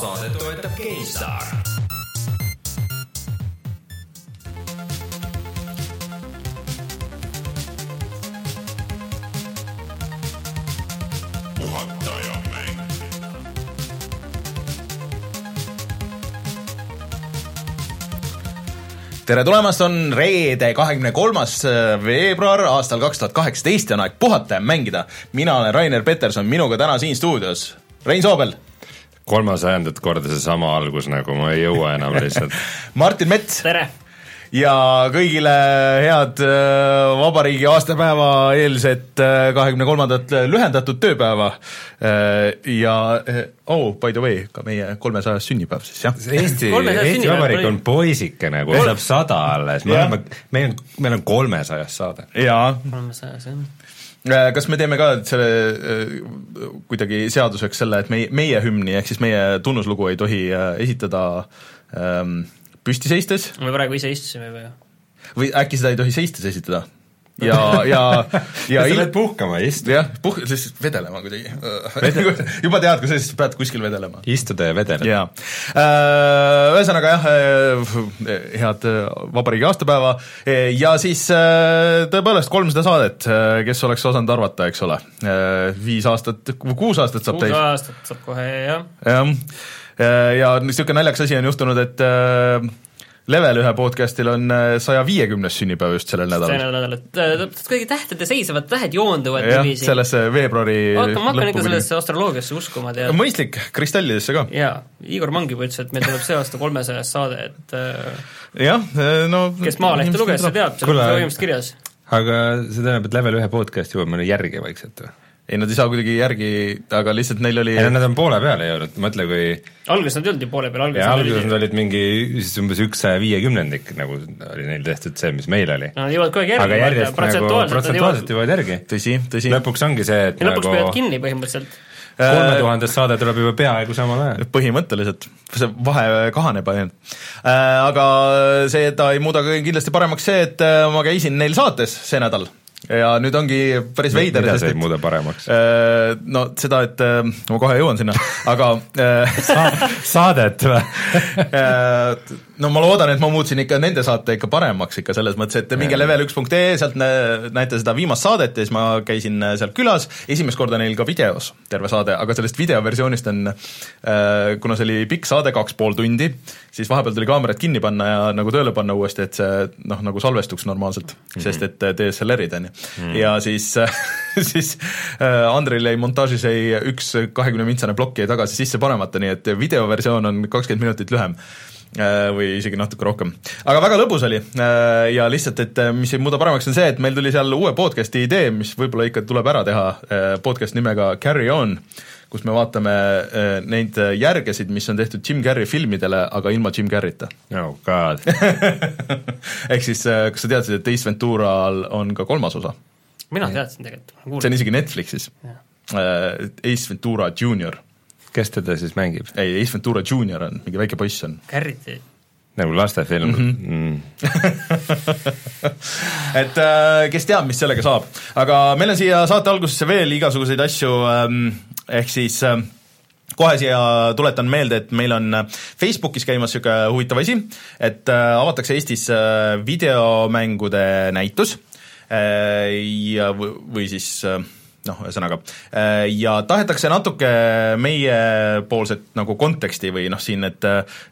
saadet toetab GameStar. tere tulemast, on reede, kahekümne kolmas äh, veebruar aastal kaks tuhat kaheksateist ja on aeg puhata ja mängida. mina olen Rainer Peterson, minuga täna siin stuudios Rein Soobel. Kolmasajandat korda seesama algus nagu, ma ei jõua enam lihtsalt Martin Mets. tere! ja kõigile head äh, vabariigi aastapäeva eelset äh, kahekümne kolmandat lühendatud tööpäeva. ja oh, by the way, ka meie kolmesajas sünnipäev siis, jah. Eesti, Eesti Vabariik on poisikene, kui saab sada alles, me oleme, meil on, meil on kolmesajas saade. jaa. kolmesajas, jah kas me teeme ka selle kuidagi seaduseks selle, et meie, meie hümni ehk siis meie tunnuslugu ei tohi esitada ähm, püsti seistes? me praegu ise istusime juba ju. või äkki seda ei tohi seistes esitada? Ja, ja, ja sa lähed puhkama, istu. jah, puh-, siis vedelema kuidagi Vedel. juba tead, kui sa siis pead kuskil vedelema. istuda ja vedela. jaa. Ühesõnaga jah, head vabariigi aastapäeva ja siis tõepoolest kolmsada saadet, kes oleks osanud arvata, eks ole. Viis aastat, kuus aastat saab täis. kuus aastat saab kohe, jah. jah, ja niisugune naljakas asi on juhtunud, et Level ühe podcastil on saja viiekümnes sünnipäev just sellel nädalal. sellel nädalal, et täpselt kuidagi tähtede seisavad tähed joonduvad niiviisi. sellesse veebruari hakkan, ma hakkan ikka sellesse astroloogiasse uskuma, tead. mõistlik, kristallidesse ka. jaa, Igor Mang juba ütles, et meil tuleb see aasta kolmesajas saade, et jah, no kes Maalehte luges, see teab, seal on see põhimõtteliselt kirjas. aga see tähendab, et Level ühe podcast jõuab meile järgi vaikselt või? Ei, nad ei saa kuidagi järgi, aga lihtsalt neil oli ei no nad on poole peale jõudnud, mõtle kui alguses nad ei olnud ju poole peal, alguses alguses olid nad olid mingi siis umbes üks saja viiekümnendik, nagu oli neil tehtud see, mis meil oli. Nad jõuavad kogu aeg järgi, aga järjest nagu protsentuaalselt jõuavad järgi. tõsi, tõsi. lõpuks ongi see, et ja lõpuks nagu peavad kinni põhimõtteliselt. kolme tuhandes saade tuleb juba peaaegu samal ajal. põhimõtteliselt, see vahe kahaneb ainult äh,. Aga seda ei muuda kindlasti paremaks see, et äh, ma käisin neil saates see nädal ja nüüd ongi päris veider, sest et muuda paremaks? äh, no seda, et äh, ma kohe jõuan sinna, aga äh, Sa-, saadet või? äh, no ma loodan, et ma muutsin ikka nende saate ikka paremaks ikka selles mõttes, et minge level1.ee, sealt nä-, näete seda viimast saadet ja siis ma käisin seal külas, esimest korda neil ka videos terve saade, aga sellest videoversioonist on äh, kuna see oli pikk saade, kaks pool tundi, siis vahepeal tuli kaamerad kinni panna ja nagu tööle panna uuesti, et see noh, nagu salvestuks normaalselt mm, -hmm. sest et DSLR-id on ju mm. -hmm. ja siis siis äh, Andril jäi montaažis jäi üks kahekümne mintsane plokk jäi tagasi sisse panemata, nii et videoversioon on kakskümmend minutit lühem või isegi natuke rohkem. aga väga lõbus oli ja lihtsalt, et mis ei muuda paremaks, on see, et meil tuli seal uue podcast'i idee, mis võib-olla ikka tuleb ära teha, podcast nimega Carry On, kus me vaatame neid järgesid, mis on tehtud Jim Carrey filmidele, aga ilma Jim Carreyta. oh god ehk siis, kas sa teadsid, et Ace Ventural on ka kolmas osa? mina teadsin tegelikult. see on isegi Netflixis. Ace Ventura Junior kes teda siis mängib? ei, Ace Ventura Junior on, mingi väike poiss on. Carriti. nagu lastefilm mm? -hmm. Mm. et äh, kes teab, mis sellega saab. aga meil on siia saate algusesse veel igasuguseid asju ähm,, ehk siis äh, kohe siia tuletan meelde, et meil on Facebookis käimas niisugune huvitav asi, et äh, avatakse Eestis äh, videomängude näitus äh, ja, või siis äh, noh, ühesõnaga, ja tahetakse natuke meiepoolset nagu konteksti või noh, siin, et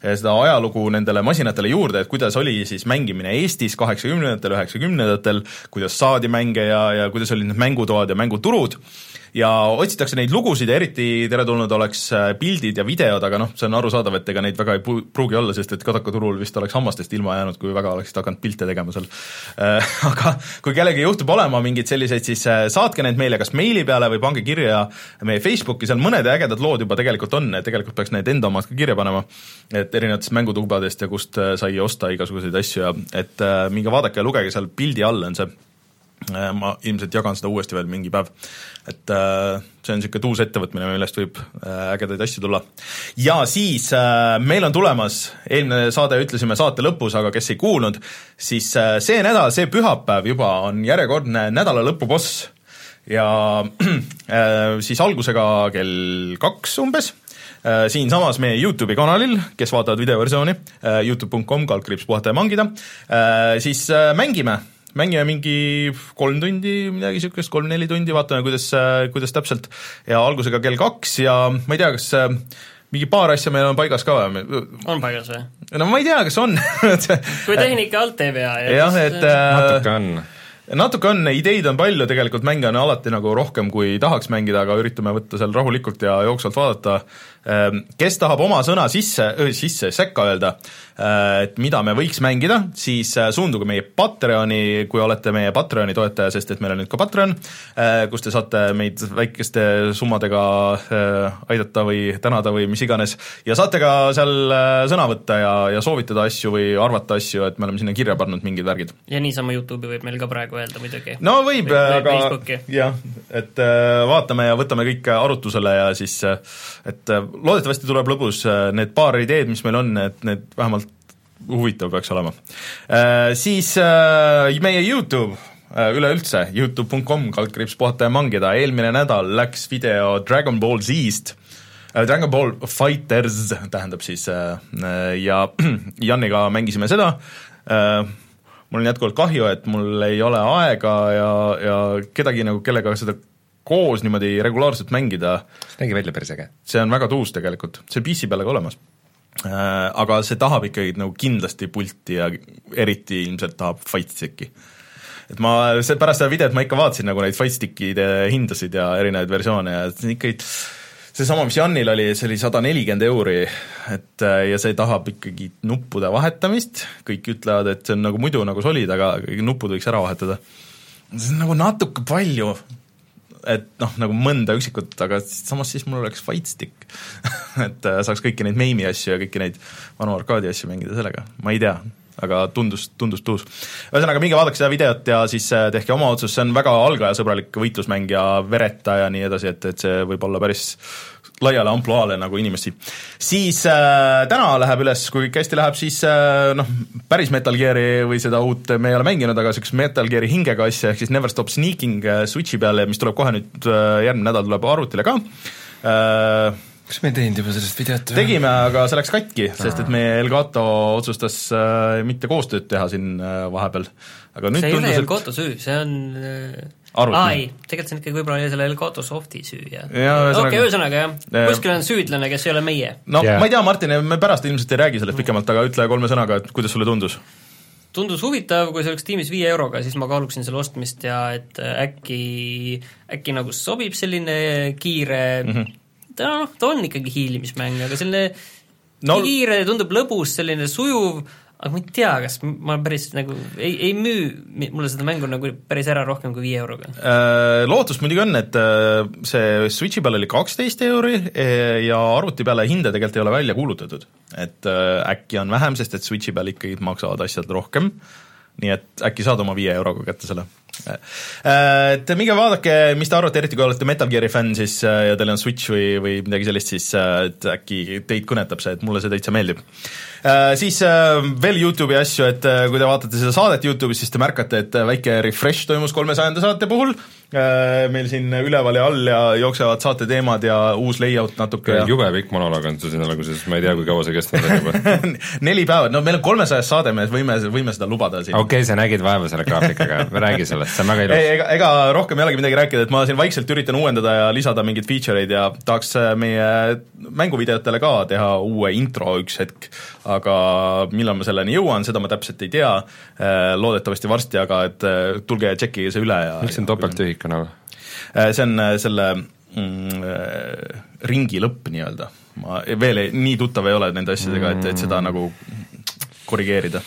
seda ajalugu nendele masinatele juurde, et kuidas oli siis mängimine Eestis kaheksakümnendatel, üheksakümnendatel, kuidas saadi mänge ja, ja kuidas olid need mängutoad ja mänguturud, ja otsitakse neid lugusid ja eriti teretulnud oleks pildid ja videod, aga noh, see on arusaadav, et ega neid väga ei pruugi olla, sest et Kadaka turul vist oleks hammastest ilma jäänud, kui väga oleksid hakanud pilte tegema seal. aga kui kellelgi juhtub olema mingeid selliseid, siis saatke need meile kas meili peale või pange kirja meie Facebooki, seal mõned ägedad lood juba tegelikult on, tegelikult peaks need enda omad ka kirja panema, et erinevatest mängutubadest ja kust sai osta igasuguseid asju ja et minge vaadake ja lugege, seal pildi all on see ma ilmselt jagan seda uuesti veel mingi päev. et äh, see on niisugune uus ettevõtmine, millest võib äh, ägedaid asju tulla. ja siis äh, meil on tulemas, eelmine saade ütlesime saate lõpus, aga kes ei kuulnud, siis äh, see nädal, see pühapäev juba on järjekordne nädala lõpuboss ja äh, siis algusega kell kaks umbes siinsamas meie YouTube'i kanalil, kes vaatavad videoversiooni, Youtube.com, kaldkriips puhata ja mangida, siis mängime mängime mingi kolm tundi, midagi niisugust, kolm-neli tundi, vaatame, kuidas, kuidas täpselt, ja algusega kell kaks ja ma ei tea, kas mingi paar asja meil on paigas ka või? on paigas või? no ma ei tea, kas on kui tehnika alt ei vea ja jah, et natuke on natuke on, ideid on palju, tegelikult mänge on alati nagu rohkem, kui tahaks mängida, aga üritame võtta seal rahulikult ja jooksvalt vaadata. Ehm, kes tahab oma sõna sisse, sisse, sekka öelda, äh, et mida me võiks mängida, siis äh, suunduge meie Patreoni, kui olete meie Patreoni toetaja, sest et meil on nüüd ka Patreon, äh, kus te saate meid väikeste summadega aidata või tänada või mis iganes, ja saate ka seal sõna võtta ja, ja soovitada asju või arvata asju, et me oleme sinna kirja pannud mingid värgid. ja niisama Youtube'i võib meil ka praegu öelda muidugi. no võib, aga jah, et vaatame ja võtame kõik arutusele ja siis, et loodetavasti tuleb lõbus, äh, need paar ideed, mis meil on, et need vähemalt huvitav peaks olema. Äh, siis äh, meie YouTube üleüldse, Youtube.com, kaldkriips puhata ja mangida, eelmine nädal läks video Dragon Ball Z-st, Dragon Ball Fighters tähendab siis, ja Janiga mängisime seda, mul on jätkuvalt kahju, et mul ei ole aega ja, ja kedagi nagu, kellega seda koos niimoodi regulaarselt mängida nägi välja päris äge. see on väga tuus tegelikult, see on PC peal ka olemas. Äh, aga see tahab ikkagi nagu kindlasti pulti ja eriti ilmselt tahab fight stick'i. et ma, see pärast seda videot ma ikka vaatasin nagu neid fight stick'ide hindasid ja erinevaid versioone ja see ikkagi seesama, mis Janil oli, see oli sada nelikümmend euri, et äh, ja see tahab ikkagi nuppude vahetamist, kõik ütlevad, et see on nagu muidu nagu solid, aga nupud võiks ära vahetada. see on nagu natuke palju, et noh, nagu mõnda üksikut, aga samas siis mul oleks fight stick. Et äh, saaks kõiki neid meimi asju ja kõiki neid vanu arkaadi asju mängida sellega, ma ei tea, aga tundus, tundus tuus. ühesõnaga, minge vaadake seda videot ja siis äh, tehke oma otsus, see on väga algajasõbralik võitlusmäng ja vereta ja nii edasi, et, et see võib olla päris laiale ampluaale nagu inimesi. siis äh, täna läheb üles, kui kõik hästi läheb, siis äh, noh, päris Metal Gear'i või seda uut me ei ole mänginud, aga niisugust Metal Gear'i hingega asja, ehk siis Never Stop Sneaking äh, Switchi peale, mis tuleb kohe nüüd äh,, järgmine nädal tuleb arvutile ka äh,, kas me ei teinud juba sellest videot tegime, aga see läks katki, sest et meie Elgato otsustas äh, mitte koostööd teha siin äh, vahepeal. aga nüüd see ei tundus, ole Elgato süü, see on äh. Aa ei, tegelikult see on ikkagi võib-olla selle Elgato Softi süü ja, ja okei, ühesõnaga jah, kuskil on süüdlane, kes ei ole meie. no yeah. ma ei tea, Martin, me pärast ilmselt ei räägi sellest pikemalt, aga ütle kolme sõnaga, et kuidas sulle tundus? tundus huvitav, kui see oleks tiimis viie euroga, siis ma kaaluksin selle ostmist ja et äkki, äkki nagu sobib selline kiire mm, -hmm. ta noh, ta on ikkagi hiilimismäng, aga selline no, kiire, tundub lõbus, selline sujuv, aga ma ei tea, kas ma päris nagu ei, ei müü mulle seda mängu nagu päris ära rohkem kui viie euroga äh,? Lootust muidugi on, et äh, see Switchi peal oli kaksteist euri äh, ja arvuti peale hinda tegelikult ei ole välja kuulutatud. et äh, äkki on vähem, sest et Switchi peal ikkagi maksavad asjad rohkem, nii et äkki saad oma viie euroga kätte selle et minge vaadake, mis te arvate, eriti kui olete Metal Gear'i fänn, siis ja teil on Switch või, või midagi sellist, siis et äkki teid kõnetab see, et mulle see täitsa meeldib. Äh, siis äh, veel Youtube'i asju, et äh, kui te vaatate seda saadet Youtube'is, siis te märkate, et väike refresh toimus kolmesajanda saate puhul, meil siin üleval ja all ja jooksevad saate teemad ja uus layout natuke ja jube pikk monoloog on sul siin alguses, ma ei tea, kui kaua see kestnud on juba neli päeva, no meil on kolmesajas saade, me võime, võime seda lubada siin. okei okay,, sa nägid vaeva selle graafikaga, räägi sellest, see on väga ilus. ega, ega rohkem ei olegi midagi rääkida, et ma siin vaikselt üritan uuendada ja lisada mingeid feature eid ja tahaks meie mänguvideotele ka teha uue intro üks hetk, aga millal ma selleni jõuan, seda ma täpselt ei tea, äh, loodetavasti varsti, aga et äh, tulge ja tšekkige see üle ja miks see on topelttühik kanal? Äh, see on selle mm, ringi lõpp nii-öelda, ma veel ei, nii tuttav ei ole nende asjadega, et, et seda nagu korrigeerida.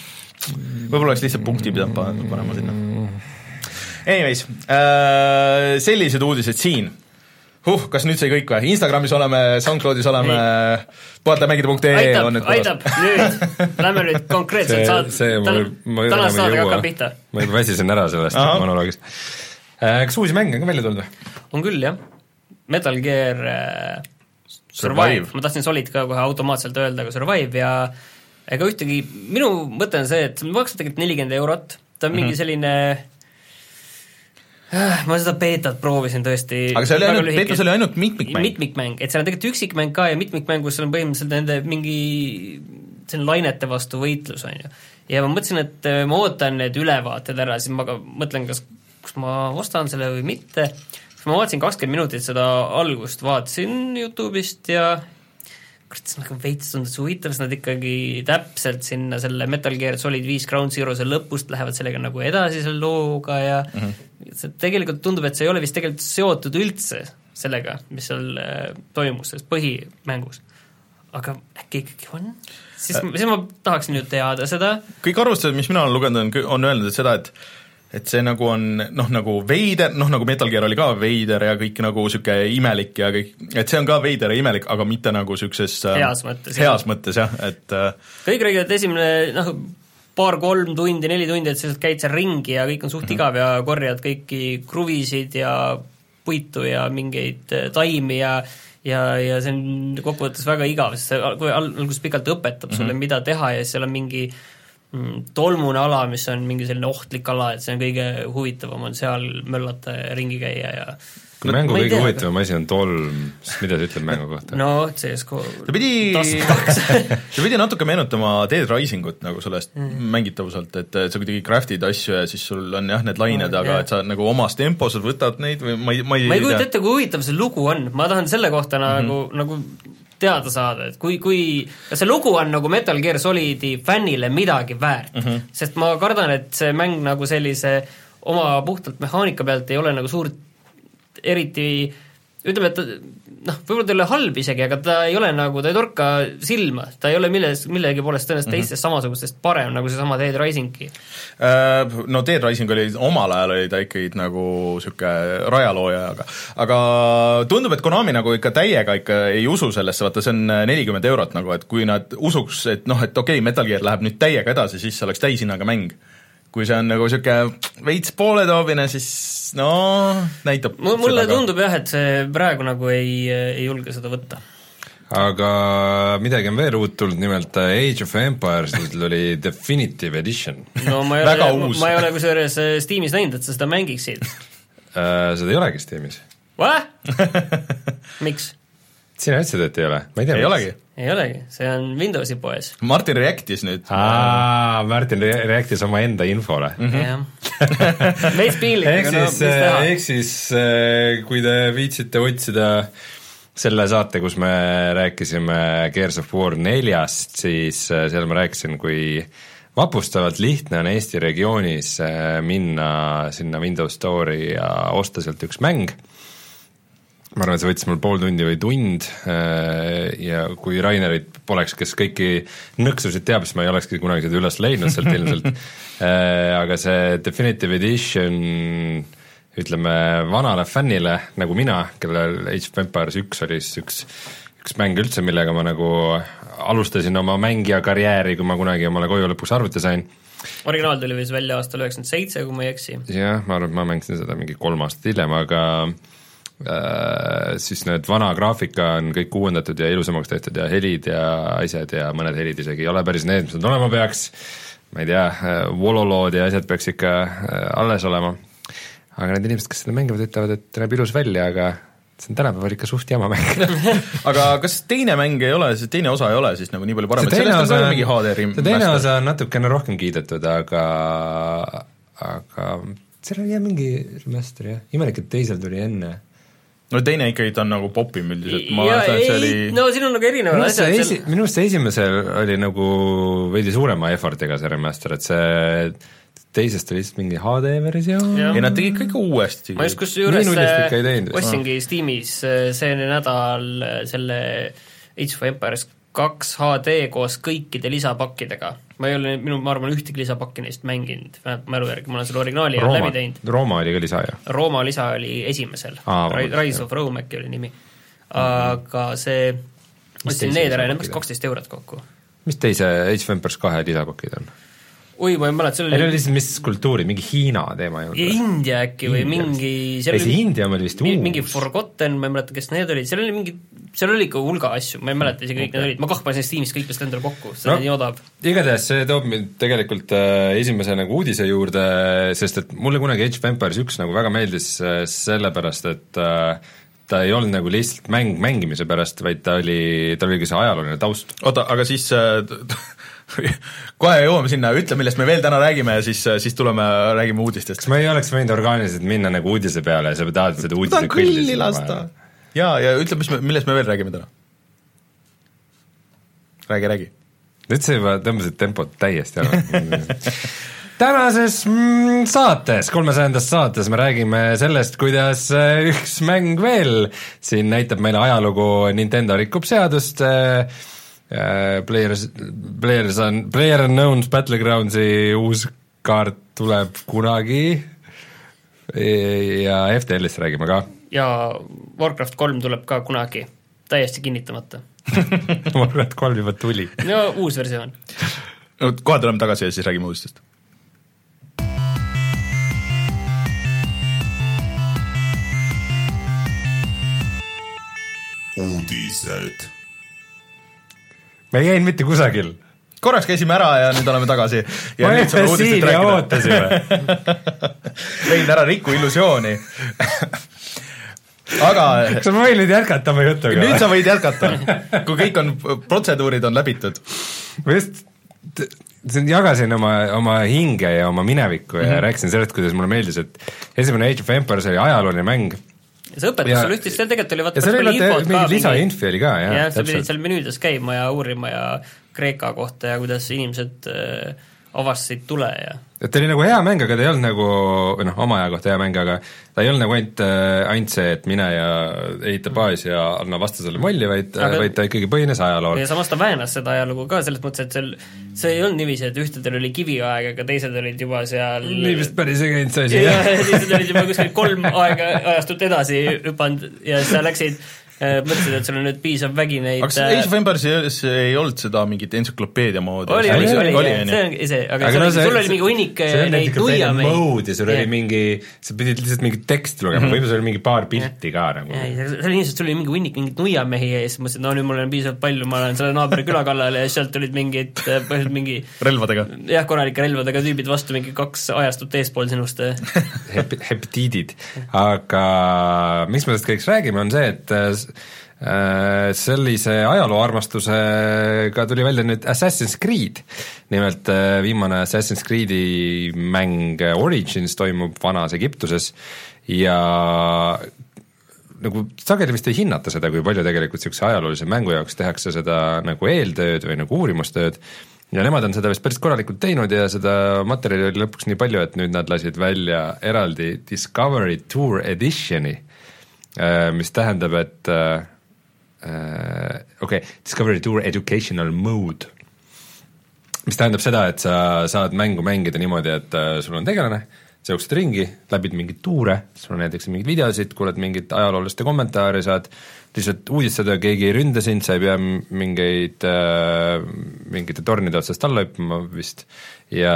võib-olla oleks lihtsalt punkti pidanud panema sinna. Anyways, sellised uudised siin huh, kas nüüd sai kõik või? Instagramis oleme, SoundCloudis oleme, puhatamängida.ee on nüüd aitab, nüüd, lähme nüüd konkreetselt saad-, tänast saadega hakkab pihta. ma juba väsisin ära sellest monoloogist äh,. Kas uusi mänge on ka välja tulnud või? on küll, jah. Metal Gear äh, Survive, Survive., ma tahtsin Solid ka kohe automaatselt öelda, aga Survive ja ega ühtegi, minu mõte on see, et see maksab tegelikult nelikümmend eurot, ta on mm -hmm. mingi mhm. selline ma seda beetat proovisin tõesti aga see oli ainult, beetas oli ainult mitmikmäng. mitmikmäng, et seal on tegelikult üksikmäng ka ja mitmikmängus seal on põhimõtteliselt nende mingi selline lainete vastu võitlus, on ju. ja ma mõtlesin, et äh, ma ootan need ülevaated ära, siis ma ka mõtlen, kas, kas ma ostan selle või mitte, siis ma vaatasin kakskümmend minutit seda algust, vaatasin Youtube'ist ja kurat, see nagu veits tundus huvitav, sest nad ikkagi täpselt sinna selle Metal Gear Solid viis Ground Zero'se lõpust lähevad sellega nagu edasi selle looga ja mm -hmm. see tegelikult tundub, et see ei ole vist tegelikult seotud üldse sellega, mis seal äh, toimus, selles põhimängus. aga äkki ikkagi on? siis, siis ma tahaksin ju teada seda. kõik arvustused, mis mina olen lugenud, on, on öelnud, seda, et et see nagu on noh, nagu veider, noh nagu Metal Gear oli ka veider ja kõik nagu niisugune imelik ja kõik, et see on ka veider ja imelik, aga mitte nagu niisuguses heas mõttes. heas mõttes jah, et äh, kõik räägivad, esimene noh, paar-kolm tundi, neli tundi, et sa lihtsalt käid seal ringi ja kõik on suht mm -hmm. igav ja korjad kõiki kruvisid ja puitu ja mingeid äh, taimi ja ja, ja see on kokkuvõttes väga igav, sest see kui alguses pikalt õpetab mm -hmm. sulle, mida teha ja siis seal on mingi mm, tolmune ala, mis on mingi selline ohtlik ala, et see on kõige huvitavam, on seal möllata ja ringi käia ja kui mängu kõige huvitavam asi on tolm, siis mida see ütleb mängu kohta? no CSGO ta pidi ta pidi natuke meenutama Dead Risingut nagu sellest mm. mängitavuselt, et sa kuidagi craft'id asju ja siis sul on jah, need lained, aga et sa nagu omas tempos võtad neid või ma ei, ma ei ma ei kujuta ette, kui huvitav see lugu on, ma tahan selle kohta mm -hmm. nagu, nagu teada saada, et kui, kui kas see lugu on nagu Metal Gear Solidi fännile midagi väärt mm, -hmm. sest ma kardan, et see mäng nagu sellise oma puhtalt mehaanika pealt ei ole nagu suurt eriti ütleme, et noh, võib-olla ta ei ole halb isegi, aga ta ei ole nagu, ta ei torka silma, ta ei ole milles, millegi poolest tõenäoliselt mm -hmm. teistest samasugustest parem, nagu seesama Dead Rising'i. No Dead Rising oli, omal ajal oli ta ikkagi nagu niisugune rajalooja, aga aga tundub, et Konami nagu ikka täiega ikka ei usu sellesse, vaata see on nelikümmend eurot nagu, et kui nad usuks, et noh, et okei okay,, Metal Gear läheb nüüd täiega edasi, siis see oleks täishinnaga mäng kui see on nagu niisugune veits pooletoobine, siis no näitab mulle tundub jah, et see praegu nagu ei, ei julge seda võtta. aga midagi on veel uut tulnud, nimelt Age of Empires'il oli Definitive Edition. no ma ei ole, ma ei ole kusjuures Steamis näinud, et sa seda mängiksid seda ei olegi Steamis. miks? sina ütlesid, et ei ole, ma ei tea. ei olegi? Ei olegi, see on Windowsi poes. Martin react'is nüüd. aa, Martin react'is omaenda infole. -hmm. jah, veits piinlik, aga no mis teha. ehk siis, kui te viitsite otsida selle saate, kus me rääkisime Gears of War neljast, siis seal ma rääkisin, kui vapustavalt lihtne on Eesti regioonis minna sinna Windows Store'i ja osta sealt üks mäng ma arvan, et see võttis mul pool tundi või tund ja kui Rainerit poleks, kes kõiki nõksusid teab, siis ma ei olekski kunagi seda üles leidnud sealt ilmselt, aga see Definitive Edition ütleme, vanale fännile nagu mina, kellel Age of Empires üks oli siis üks, üks mäng üldse, millega ma nagu alustasin oma mängija karjääri, kui ma kunagi omale koju lõpuks arvuti sain originaal tuli vist välja aastal üheksakümmend seitse, kui ma ei eksi. jah, ma arvan, et ma mängisin seda mingi kolm aastat hiljem, aga Äh, siis need vana graafika on kõik uuendatud ja ilusamaks tehtud ja helid ja asjad ja mõned helid isegi ei ole päris need, mis nad olema peaks, ma ei tea, vololood ja asjad peaks ikka äh, alles olema. aga need inimesed, kes seda mängivad, ütlevad, et näeb ilus välja, aga see on tänapäeval ikka suht jama mäng. Aga kas teine mäng ei ole, see teine osa ei ole siis nagu nii palju parem, et sellest on ka mingi HD rim-? see teine osa on natukene rohkem kiidetud, aga, aga seal oli jah mingi remaster jah, imelik, et teisel tuli enne no teine ikkagi ta on nagu popim üldiselt, ma arvan, et see oli no siin on nagu erinevad asjad esi, seal... minu arust see esimesel oli nagu veidi suurema effort'iga see remaster, et see teisest oli lihtsalt mingi HD versioon. ei, nad tegid kõik uuesti. ma just kusjuures ostsingi Steamis see nädal selle Age of Empires kaks HD koos kõikide lisapakkidega. ma ei ole, minu, ma arvan, ühtegi lisapakki neist mänginud, mälu järgi, ma olen selle originaali Rooma, läbi teinud. Rooma oli ka lisa, ju? Rooma lisa oli esimesel, Rise of Rome äkki oli nimi. aga see, ostsin need ära ja need maksid kaksteist eurot kokku. mis teise Age of Empires kahe lisapakid on? oi, ma ei mäleta, seal ei no oli lihtsalt mis kultuuri, mingi Hiina teema või? India äkki või India mingi ei see India oli vist uus. mingi Forgotten, ma ei mäleta, kes need olid, seal oli mingi, seal oli ikka hulga asju, ma ei mäleta isegi kõik need olid, ma kah panin Steamis kõik vist endale kokku, see No. oli nii odav. igatahes see toob mind tegelikult äh, esimese nagu uudise juurde, sest et mulle kunagi Age of Empires üks nagu väga meeldis äh, sellepärast, et äh, ta ei olnud nagu lihtsalt mäng mängimise pärast, vaid ta oli, tal oli ka see ajalooline taust. oota, aga siis äh, kohe jõuame sinna, ütle, millest me veel täna räägime ja siis, siis tuleme, räägime uudistest kas. ma ei oleks võinud orgaaniliselt minna nagu uudise peale ja sa tahad seda uudise kõlli lasta. jaa, ja ütle, mis me, millest me veel räägime täna. räägi, räägi. nüüd sa juba tõmbasid tempot täiesti ära tänases mm, saates, kolmesajandas saates me räägime sellest, kuidas äh, üks mäng veel siin näitab meile ajalugu, Nintendo rikub seadust äh, Players, Players on, Player Unknown's Battlegroundsi uus kaart tuleb kunagi ja FTL-ist räägime ka, ja Warcraft kolm tuleb ka kunagi, täiesti kinnitamata. et kolm juba tuli. no uus versioon. no kohe tuleme tagasi ja siis räägime uudistest. uudised. Me ei käinud mitte kusagil. korraks käisime ära ja nüüd oleme tagasi. me olime siin ja. ootasime. Rein, ära riku illusiooni. aga kas ma võin nüüd jätkata oma jutuga nüüd sa võid jätkata, kui kõik on, protseduurid on läbitud. ma just jagasin oma, oma hinge ja oma minevikku ja mm -hmm. rääkisin sellest, kuidas mulle meeldis, et esimene Age of Empires oli ajalooline mäng see õpetus Ja- sul ühtis, seal tegelikult oli vaata ja seal oli vaata mingi lisainfi oli ka jah jah, ja,, sa pidid seal menüüdes käima ja uurima ja Kreeka kohta ja kuidas inimesed äh, avastasid tule ja et ta oli nagu hea mäng, aga ta ei olnud nagu, või noh, oma aja kohta hea mäng, aga ta ei olnud nagu ainult, ainult see, et mine ja ehita baas ja anna vastasele molli, vaid Aga- aga..., vaid ta ikkagi põhines ajalool ja. samas ta väänas seda ajalugu ka selles mõttes, et seal see ei olnud niiviisi, et ühtedel oli kiviaeg, aga teised olid juba seal nii vist päris ei käinud see asi, ja jah. teised olid juba kuskil kolm aega ajastut edasi hüpanud ja sa läksid, mõtlesid, et sul on nüüd piisav vägi neid aga kas Age of Empires ei olnud seda mingit entsüklopeedia moodi? oli, oli, oli, oli, see ongi see, aga, Aga aga no see- sul oli mingi hunnik see on neid mode ja sul oli mingi, sa pidid lihtsalt mingit teksti lugema, võib-olla sul oli mingi paar pilti ka nagu. seal oli lihtsalt, sul oli mingi hunnik mingeid nuiamehi ja siis mõtlesin, no nüüd mul on piisavalt palju, ma lähen selle naabri küla kallale ja sealt tulid mingid, põhimõtteliselt mingi relvadega. jah, korralike relvadega tüübid vastu mingi kaks ajastut eespool sinust. Hep-, heptiidid, aga miks me sellest kõigest räägime, on see, et äh, sellise ajalooarmastusega tuli välja nüüd Assassin's Creed. nimelt äh, viimane Assassin's Creed'i mäng Origins toimub vanas Egiptuses ja nagu sageli vist ei hinnata seda, kui palju tegelikult niisuguse ajaloolise mängu jaoks tehakse seda nagu eeltööd või nagu uurimustööd ja nemad on seda vist päris korralikult teinud ja seda materjali oli lõpuks nii palju, et nüüd nad lasid välja eraldi Discovery Tour Editioni, mis tähendab, et äh, äh, okei okay,, Discovery Tour Educational Mode, mis tähendab seda, et sa saad mängu mängida niimoodi, et äh, sul on tegelane, sa jooksed ringi, läbid mingeid tuure, sul on näiteks mingeid videosid, kuuled mingit ajaloolaste kommentaare, saad lihtsalt uudistada, keegi ei ründa sind, sa ei pea mingeid äh,, mingite tornide otsast alla hüppama vist ja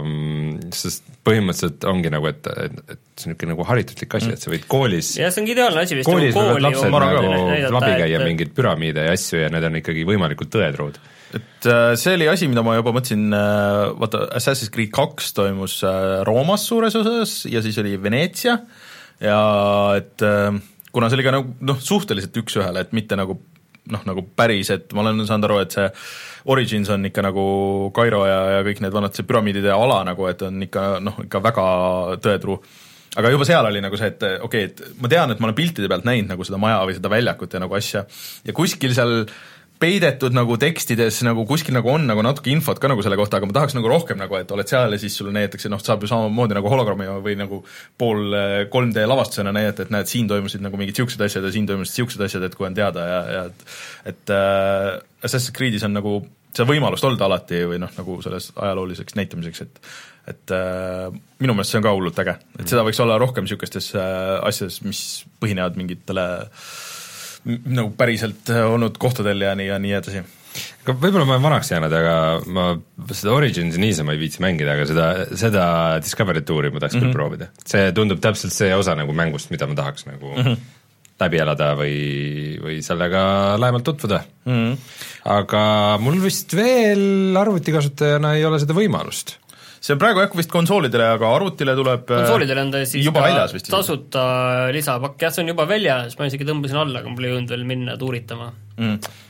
mm, sest põhimõtteliselt ongi nagu, et, et, et see on niisugune nagu harituslik asi, et sa võid koolis jah, see ongi ideaalne asi vist. koolis võivad lapsed nagu läbi käia et mingeid püramiide ja asju ja need on ikkagi võimalikult tõetruud. et äh, see oli asi, mida ma juba mõtlesin, vaata Assassin's Creed kaks toimus äh, Roomas suures osas ja siis oli Veneetsia ja et äh, kuna see oli ka nagu noh, suhteliselt üks-ühele, et mitte nagu noh, nagu päris, et ma olen saanud aru, et see Origins on ikka nagu Kairo ja, ja kõik need vanad see püramiidide ala nagu, et on ikka noh, ikka väga tõetruu aga juba seal oli nagu see, et okei okay,, et ma tean, et ma olen piltide pealt näinud nagu seda maja või seda väljakut ja nagu asja. Ja kuskil seal peidetud nagu tekstides nagu kuskil nagu on nagu natuke infot ka nagu selle kohta, aga ma tahaks nagu rohkem nagu, et oled seal ja siis sulle näidatakse, noh, saab ju samamoodi nagu hologrammi või nagu pool 3D lavastusena näidata, et näed, siin toimusid nagu mingid niisugused asjad ja siin toimusid niisugused asjad, et kui on teada ja, ja et et äh, Assassin's Creed'is on nagu seda võimalust olnud alati või noh, nagu selles ajalooliseks näitamiseks, et et äh, minu meelest see on ka hullult äge, et seda võiks olla rohkem niisugustes äh, asjades, mis põhinevad mingitele m- nagu päriselt äh, olnud kohtadel ja nii ja nii edasi. aga võib-olla ma olen vanaks jäänud, aga ma seda Origins'i niisama ei viitsi mängida, aga seda, seda Discovery tuuri ma tahaks mm -hmm. küll proovida. see tundub täpselt see osa nagu mängust, mida ma tahaks nagu mm -hmm. läbi elada või, või sellega lähemalt tutvuda mm. -hmm. aga mul vist veel arvutikasutajana ei ole seda võimalust see on praegu jah vist konsoolidele, aga arvutile tuleb konsoolidele on ta siis juba väljas vist tasuta lisapakk, jah, see on juba väljas, ma isegi tõmbasin alla, aga mul ei jõudnud veel minna tuuritama mm.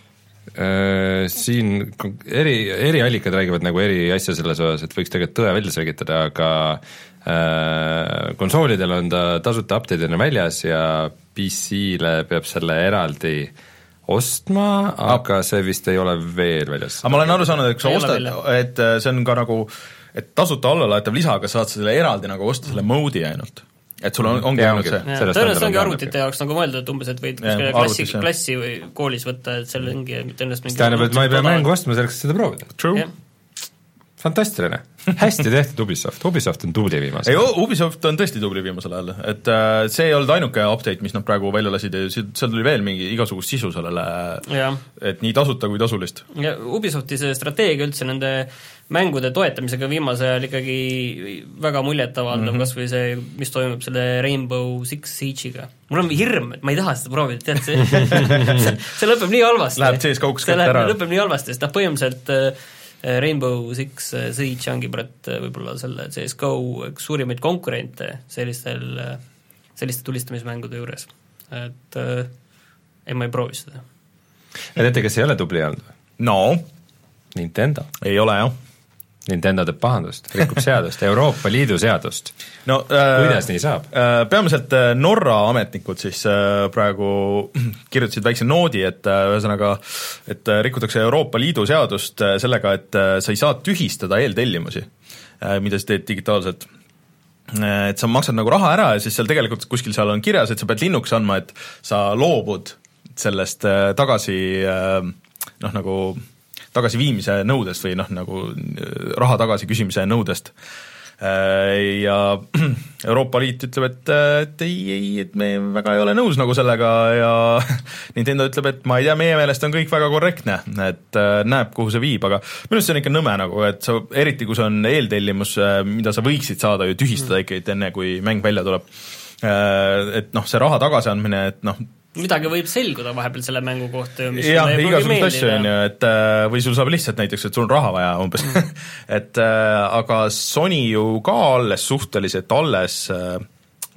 Äh, siin eri, eriallikad räägivad nagu eri asja selles osas, et võiks tegelikult tõe välja selgitada, aga äh, konsoolidel on ta tasuta update'ina väljas ja PC-le peab selle eraldi ostma, aga see vist ei ole veel väljas. aga ma olen aru saanud, et kui sa ostad, et äh, see on ka nagu et tasuta allalaetav lisa, aga saad selle eraldi nagu osta selle mode'i ainult et sul on, ongi ainult see? tõenäoliselt ongi arvutite jaoks nagu mõeldud, et umbes, et võid kuskile klassi, klassi või koolis võtta, et seal ongi tõenäoliselt mingi tähendab, et ma ei pea mängu ostma selleks, et seda proovida. True. fantastiline, hästi tehtud Ubisoft, Ubisoft on tubli viimasel ajal. Ubisoft on tõesti tubli viimasel ajal, et äh, see ei olnud ainuke update, mis nad praegu välja lasid ja seal tuli veel mingi igasugust sisu sellele, et nii tasuta kui tasulist. ja Ubisofti see strateegia üldse nende mängude toetamisega viimasel ajal ikkagi väga muljetavaldav mm -hmm., kas või see, mis toimub selle Rainbow Six Siege'iga. mul on hirm, et ma ei taha seda proovida, tead, see see, lõpeb nii halvasti. Läheb CS-kauks kätte ära. lõpeb nii halvasti, sest noh, põhimõtteliselt äh, Rainbow Six äh, Siege ongi praegu äh, võib-olla selle CS-GO üks suurimaid konkurente sellistel, selliste tulistamismängude juures. et äh, ei, ma ei proovi seda. ja teate, kes ei ole tubli olnud no Nintendo. ei ole jah Nintendo teeb pahandust, rikub seadust, Euroopa Liidu seadust. no äh, kuidas nii saab äh,? Peamiselt äh, Norra ametnikud siis äh, praegu kirjutasid väikse noodi, et äh, ühesõnaga, et äh, rikutakse Euroopa Liidu seadust sellega, et sa ei saa tühistada eeltellimusi mida sa teed digitaalselt et sa maksad nagu raha ära ja siis seal tegelikult kuskil seal on kirjas, et sa pead linnuks andma, et sa loobud sellest tagasi noh, nagu tagasiviimise nõudest või noh, nagu äh, raha tagasiküsimise nõudest. Äh, ja Euroopa Liit ütleb, et, et ei, ei, et me väga ei ole nõus nagu sellega ja Nintendo ütleb, et ma ei tea, meie meelest on kõik väga korrektne, et äh, näeb, kuhu see viib, aga minu arust see on ikka nõme nagu, et sa, eriti kui see on eeltellimus, mida sa võiksid saada ju tühistada mm. ikkagi enne, kui mäng välja tuleb. Et noh, see raha tagasiandmine, et noh, midagi võib selguda vahepeal selle mängu kohta ju, mis jah, igasuguseid asju on ju, et äh, või sul saab lihtsalt näiteks, et sul on raha vaja umbes mm. et äh, aga Sony ju ka alles suhteliselt alles äh,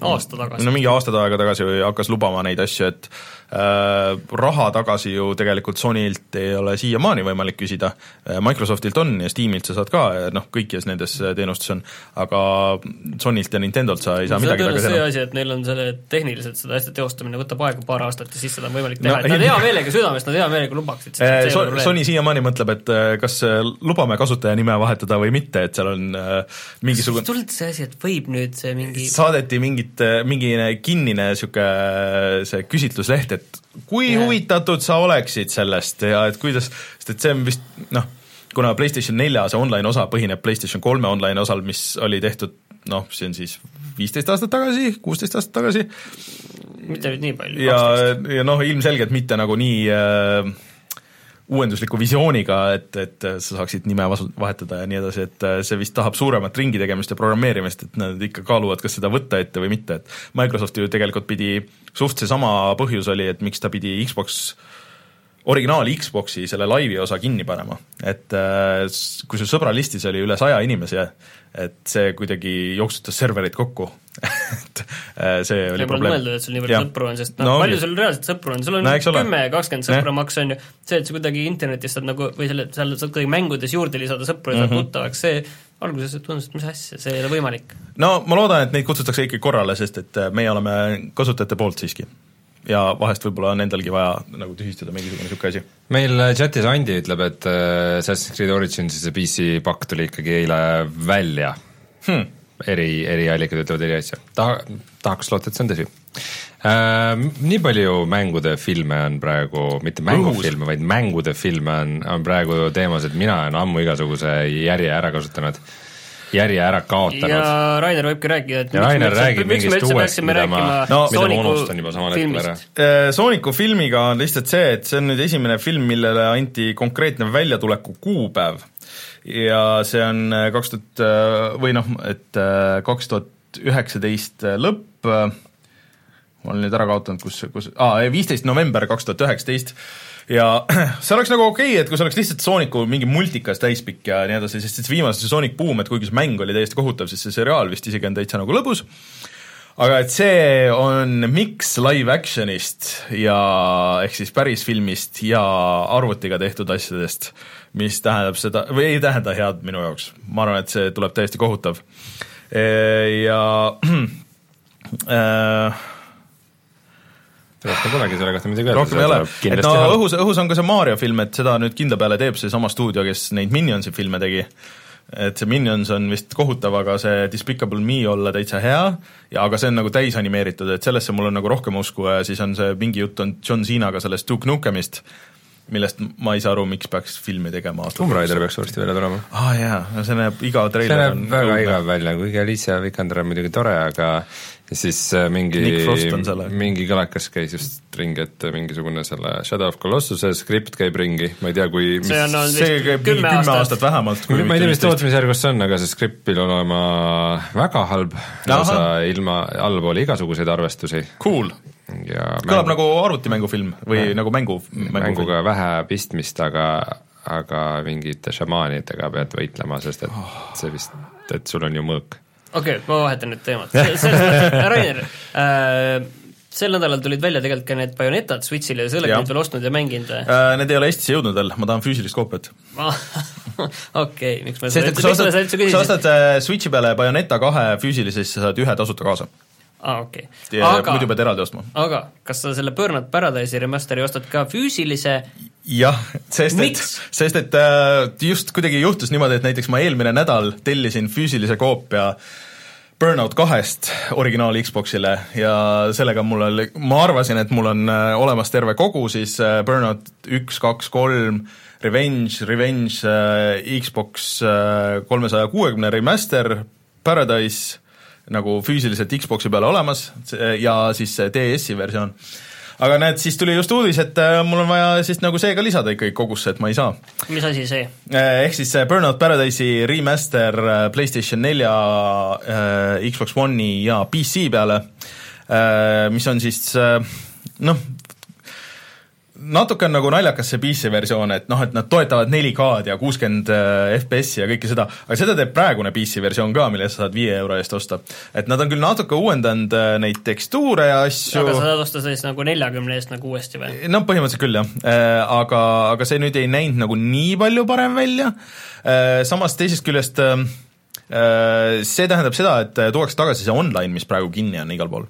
aasta tagasi. no mingi aasta aega tagasi hakkas lubama neid asju, et raha tagasi ju tegelikult Sonylt ei ole siiamaani võimalik küsida, äh, Microsoftilt on ja Steamilt sa saad ka, noh, kõikides nendes äh, teenustes on, aga Sonylt ja Nintendolt sa ei saa no, midagi tagasi see asi, et neil on selle tehniliselt seda asja teostamine võtab aega paar aastat ja siis seda on võimalik teha. No,, et nad hea meelega südamest, nad hea meelega lubaksid äh, so, Sony siiamaani mõtleb, et kas lubame kasutajanime vahetada või mitte, et seal on äh, mingisugune tulnud see asi, et võib nüüd see mingi saadeti mingit, mingi kinnine niisugune see küsitlusleht, et kui yeah. huvitatud sa oleksid sellest ja et kuidas, sest et see on vist noh, kuna PlayStation nelja see online osa põhineb PlayStation kolme online osal, mis oli tehtud noh, see on siis viisteist aastat tagasi, kuusteist aastat tagasi. mitte nüüd nii palju. ja, ja noh, ilmselgelt mitte nagu nii äh, uuendusliku visiooniga, et, et sa saaksid nime vahetada ja nii edasi, et äh, see vist tahab suuremat ringi tegemist ja programmeerimist, et nad ikka kaaluvad, kas seda võtta ette või mitte, et Microsoft ju tegelikult pidi, suht seesama põhjus oli, et miks ta pidi Xbox originaal Xboxi selle laivi osa kinni panema, et äh, kui sul sõbralistis oli üle saja inimese, et see kuidagi jooksutas serverid kokku et äh, see oli probleem. mõelda, et sul nii palju sõpru on, sest noh no,, palju sul reaalselt sõpru on, sul on kümme, kakskümmend sõpra maks on ju, see, et sa kuidagi internetist saad nagu või selle, seal saad kuidagi mängudes juurde lisada sõpru ja saad mm -hmm. tuttavaks, see alguses tundus, et mis asja, see ei ole võimalik. no ma loodan, et neid kutsutakse ikkagi korrale, sest et äh, meie oleme kasutajate poolt siiski. Ja vahest võib-olla on endalgi vaja nagu tühistada mingisugune niisugune asi. meil chatis Andi ütleb, et äh, Assassin's Creed Originsi see PC pakk tuli ikkagi eile välja. Hmm.. Eri, eri allikad ütlevad eri asja. Taha, tahaks loota, et see on tõsi äh,. Nii palju mängude filme on praegu, mitte mängufilme, vaid mängude filme on, on praegu teemas, et mina olen ammu igasuguse järje ära kasutanud järje ära kaotanud ja Rainer võibki rääkida, et ja Rainer räägib miks me mingist üldse uuest, peaksime mida ma, rääkima No- mida ma Sooniku unustan juba samal hetkel ära filmist. Äh, Sooniku filmiga on lihtsalt see, et see on nüüd esimene film, millele anti konkreetne väljatuleku kuupäev ja see on äh, kaks tuhat või noh, et kaks tuhat üheksateist lõpp, ma olen nüüd ära kaotanud, kus, kus, aa, viisteist november kaks tuhat üheksateist. Ja see oleks nagu okei okay,, et kui see oleks lihtsalt Sooniku mingi multikas täispikk ja nii edasi, sest siis viimase see Sonic Boom, et kuigi see mäng oli täiesti kohutav, siis see seriaal vist isegi on täitsa nagu lõbus, aga et see on miks live action'ist ja ehk siis päris filmist ja arvutiga tehtud asjadest, mis tähendab seda, või ei tähenda head minu jaoks, ma arvan, et see tuleb täiesti kohutav. Ja äh, rohkem polegi selle kohta midagi öelda. rohkem ei ole, et no õhus, õhus on ka see Mario film, et seda nüüd kindla peale teeb seesama stuudio, kes neid Minionsi filme tegi. et see Minions on vist kohutav, aga see Despicable Me olla täitsa hea ja aga see on nagu täisanimeeritud, et sellesse mul on nagu rohkem usku ja siis on see mingi jutt on John Cenaga sellest Duke Nukemist, millest ma ei saa aru, miks peaks filmi tegema Tomb Raider peaks varsti välja tulema. aa ah, jaa, no see näeb, iga see treiler näeb väga igav välja, kuigi Alicia Vikander on muidugi tore, aga siis äh, mingi mingi kõlakas käis just ringi, et mingisugune selle Shadow of Colossuse skript käib ringi, ma ei tea, kui mis see on olnud see vist käib kümme aastat. aastat vähemalt. ma ei tea, mis tootmisjärgus see on, aga see skript pidi olema väga halb, lausa ilma, allpool igasuguseid arvestusi. Cool, ja kõlab nagu arvutimängufilm või Jah. nagu mängu, mängufilm. mänguga vähe pistmist, aga aga mingite šamaanidega pead võitlema, sest et see vist, et sul on ju mõõk. okei okay,, ma vahetan nüüd teemat. Rainer äh,, sel nädalal tulid välja tegelikult ka need Bayonetad Switch'ile ja sa ei ole neid veel ostnud ja mänginud või? Äh, Need ei ole Eestisse jõudnud veel, ma tahan füüsilist koopiat. okei, miks ma sest et kui sa ostad, üldse kui sa küsisin? ostad äh, Switchi peale Bayoneta kahe füüsilise, siis sa saad ühe tasuta kaasa. aa, okei. muidu aga, pead eraldi ostma. aga kas sa selle Burnout Paradise'i remasteri ostad ka füüsilise jah, sest et Miks?, sest et äh, just kuidagi juhtus niimoodi, et näiteks ma eelmine nädal tellisin füüsilise koopia Burnout kahest originaal Xboxile ja sellega mul oli, ma arvasin, et mul on äh, olemas terve kogu siis äh, Burnout üks, kaks, kolm, Revenge, Revenge Xbox kolmesaja kuuekümne remaster, Paradise nagu füüsiliselt Xboxi peale olemas ja siis see DS-i versioon. aga näed, siis tuli just uudis, et äh, mul on vaja siis nagu see ka lisada ikkagi kogusse, et ma ei saa mis asi see? Eh, ehk siis see Burnout Paradise'i remaster eh, PlayStation nelja, Xbox One'i ja PC peale, mis on siis noh, natuke on nagu naljakas see PC versioon, et noh, et nad toetavad 4K-d ja kuuskümmend FPS-i ja kõike seda, aga seda teeb praegune PC versioon ka, mille sa saad viie euro eest osta. et nad on küll natuke uuendanud eh, neid tekstuure ja asju aga sa saad osta siis nagu neljakümne eest nagu uuesti või? no põhimõtteliselt küll jah, aga, aga see nüüd ei näinud nagu nii palju parem välja, samas teisest küljest äh, see tähendab seda, et tuuakse tagasi see online, mis praegu kinni on igal pool.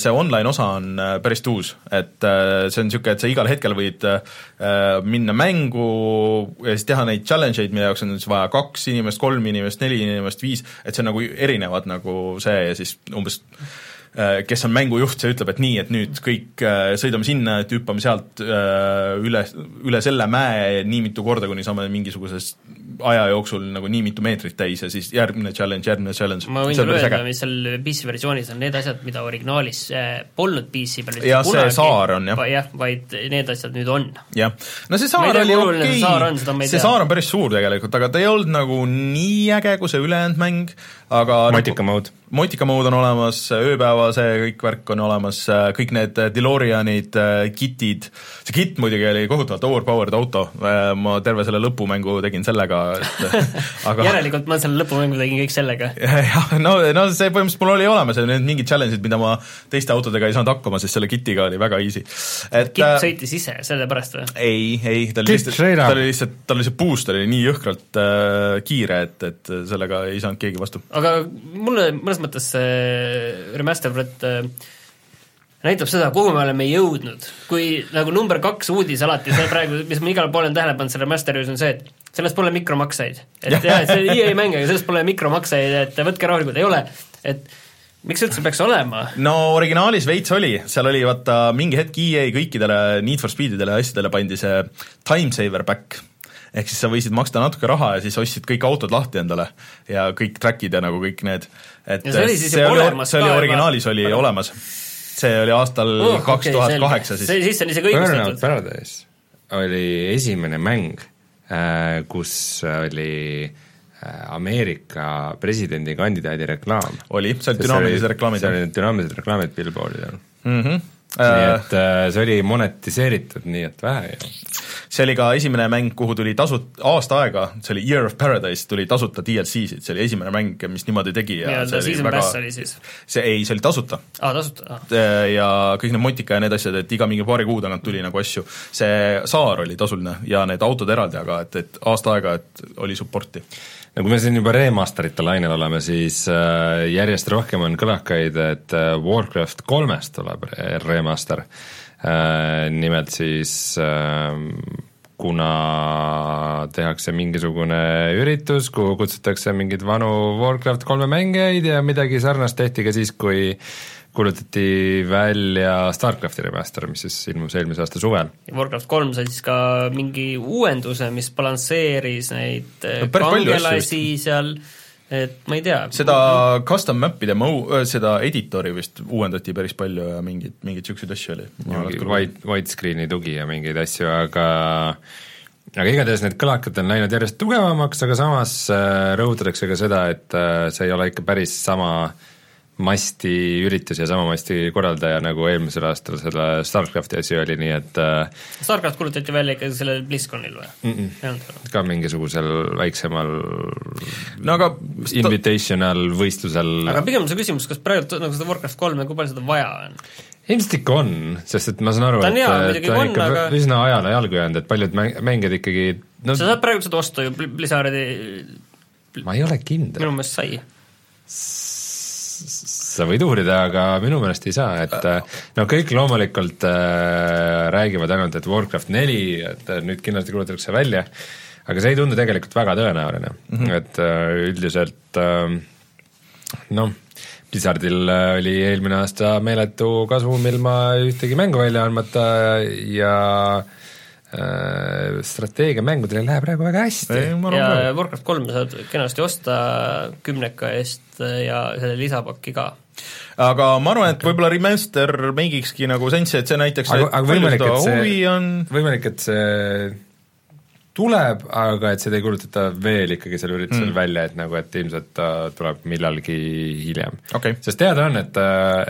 See online osa on äh, päris uus, et äh, see on niisugune, et sa igal hetkel võid äh, minna mängu ja siis teha neid challenge eid, mille jaoks on siis vaja kaks inimest, kolm inimest, neli inimest, viis, et see on nagu erinevad nagu see ja siis umbes äh, kes on mängujuht, see ütleb, et nii, et nüüd kõik äh, sõidame sinna, et hüppame sealt äh, üle, üle selle mäe nii mitu korda, kuni saame mingisuguses aja jooksul nagu nii mitu meetrit täis ja siis järgmine challenge, järgmine challenge. ma võin sulle öelda, mis seal PC versioonis on need asjad, mida originaalis äh, polnud PC peal Jah, see saar on, jah. jah, vaid need asjad nüüd on. jah, no see saar tea, oli okei saar on, seda ma ei see saar on päris suur tegelikult, aga ta ei olnud nagu nii äge kui see ülejäänud mäng, aga Motika mode. Motika mode on olemas, ööpäeva see kõik värk on olemas, kõik need DeLoreanid, kitid, see kitt muidugi oli kohutavalt overpowered auto, ma terve selle lõpumängu tegin sellega, et aga järelikult ma selle lõpumängu tegin kõik sellega. jah, no, no see põhimõtteliselt mul oli olemas ja need mingid challenge'id, mida ma teiste autodega ei saanud hakkama, sest selle kitiga oli väga easy. et kitt äh, sõitis ise, sellepärast või? ei, ei, ta oli lihtsalt, ta oli lihtsalt, tal oli see boost oli nii jõhkralt äh, kiire, et, et sellega ei saanud keegi vastu. aga mulle mõnes mõttes see remaster Brett äh, näitab seda, kuhu me oleme jõudnud. kui nagu number kaks uudis alati, see praegu, mis ma igal pool olen tähele pannud selle remaster'i juures on see, et sellest pole mikromakseid. et jah, et see EA mäng, aga sellest pole mikromakseid, et võtke rahulikult, ei ole, et miks üldse peaks olema? no originaalis veits oli, seal oli vaata mingi hetk EA kõikidele Need for Speedidele ja asjadele pandi see time saver back. Ehk siis sa võisid maksta natuke raha ja siis ostsid kõik autod lahti endale ja kõik track'id ja nagu kõik need, et Ja see oli siis see oli, see oli originaalis oli Väga- olemas. see oli aastal Oh, kaks tuhat kaheksa siis. see, siis on isegi Burnout õigustatud. Paradise oli esimene mäng, kus oli äh, Ameerika presidendikandidaadi reklaam. oli, see oli dünaamilised reklaamid, see jah. oli dünaamilised reklaamid Billboardidel. mm. -hmm. Nii et äh, see oli monetiseeritud nii et vähe ju. see oli ka esimene mäng, kuhu tuli tasut-, aasta aega, see oli Year of Paradise, tuli tasuta DLC-sid, see oli esimene mäng, mis niimoodi tegi ja nii-öelda see oli season väga pass oli siis, see ei, see oli tasuta. aa tasuta, aa. ja kõik need motika ja need asjad, et iga mingi paari kuu tagant tuli nagu asju. see saar oli tasuline ja need autod eraldi, aga et, et aasta aega, et oli support'i. No kui me siin juba remasterite lainel oleme, siis äh, järjest rohkem on kõlakaid, et äh, Warcraft kolmest tuleb re- remaster äh,. nimelt siis äh, kuna tehakse mingisugune üritus, kuhu kutsutakse mingeid vanu Warcraft kolme mängijaid ja midagi sarnast tehti ka siis, kui kuulutati välja StarCrafti remaster, mis siis ilmus eelmise aasta suvel. Warcraft kolm sai siis ka mingi uuenduse, mis balansseeris neid No asju kangelasi seal, et ma ei tea. seda custom map'ide mõu-, seda editori vist uuendati päris palju ja mingeid, mingeid niisuguseid asju oli. white, widescreen'i tugi ja mingeid asju, aga aga igatahes need kõlakad on läinud järjest tugevamaks, aga samas äh, rõhutatakse ka seda, et äh, see ei ole ikka päris sama masti üritus ja sama masti korraldaja, nagu eelmisel aastal selle StarCrafti asi oli, nii et äh, StarCraft kuulutati välja ikkagi sellel BlizzConil või mm? -mm. ka mingisugusel väiksemal no aga invitational võistlusel aga pigem on see küsimus, kas praegu nagu seda Warcraft kolme, kui palju seda vaja on? ilmselt ikka on, sest et ma saan aru, Ta on et hea, et muidugi ta on ikka aga- üsna ajale jalgu jäänud, et paljud mäng-, mängijad ikkagi no sa saad praegu seda osta ju Bl- Blizzardi, ma ei ole kindel minu meelest sai. Sa võid uurida, aga minu meelest ei saa, et äh, no kõik loomulikult äh, räägivad ainult, et Warcraft neli, et äh, nüüd kindlasti kuulutatakse välja, aga see ei tundu tegelikult väga tõenäoline mm, -hmm. et äh, üldiselt äh, noh, Blizzardil äh, oli eelmine aasta meeletu kasvum ilma ühtegi mängu välja andmata ja äh, strateegiamängudel ei lähe praegu väga hästi ja. Warcraft kolme saad kenasti osta kümneka eest ja selle lisapaki ka. aga ma arvan, et võib-olla remaster mingikski nagu sensi, et see näiteks aga, aga võimalik, et see on võimalik, et see tuleb, aga et seda ei kuulutata veel ikkagi sel üritusel mm. välja, et nagu, et ilmselt ta tuleb millalgi hiljem Okei. sest teada on, et,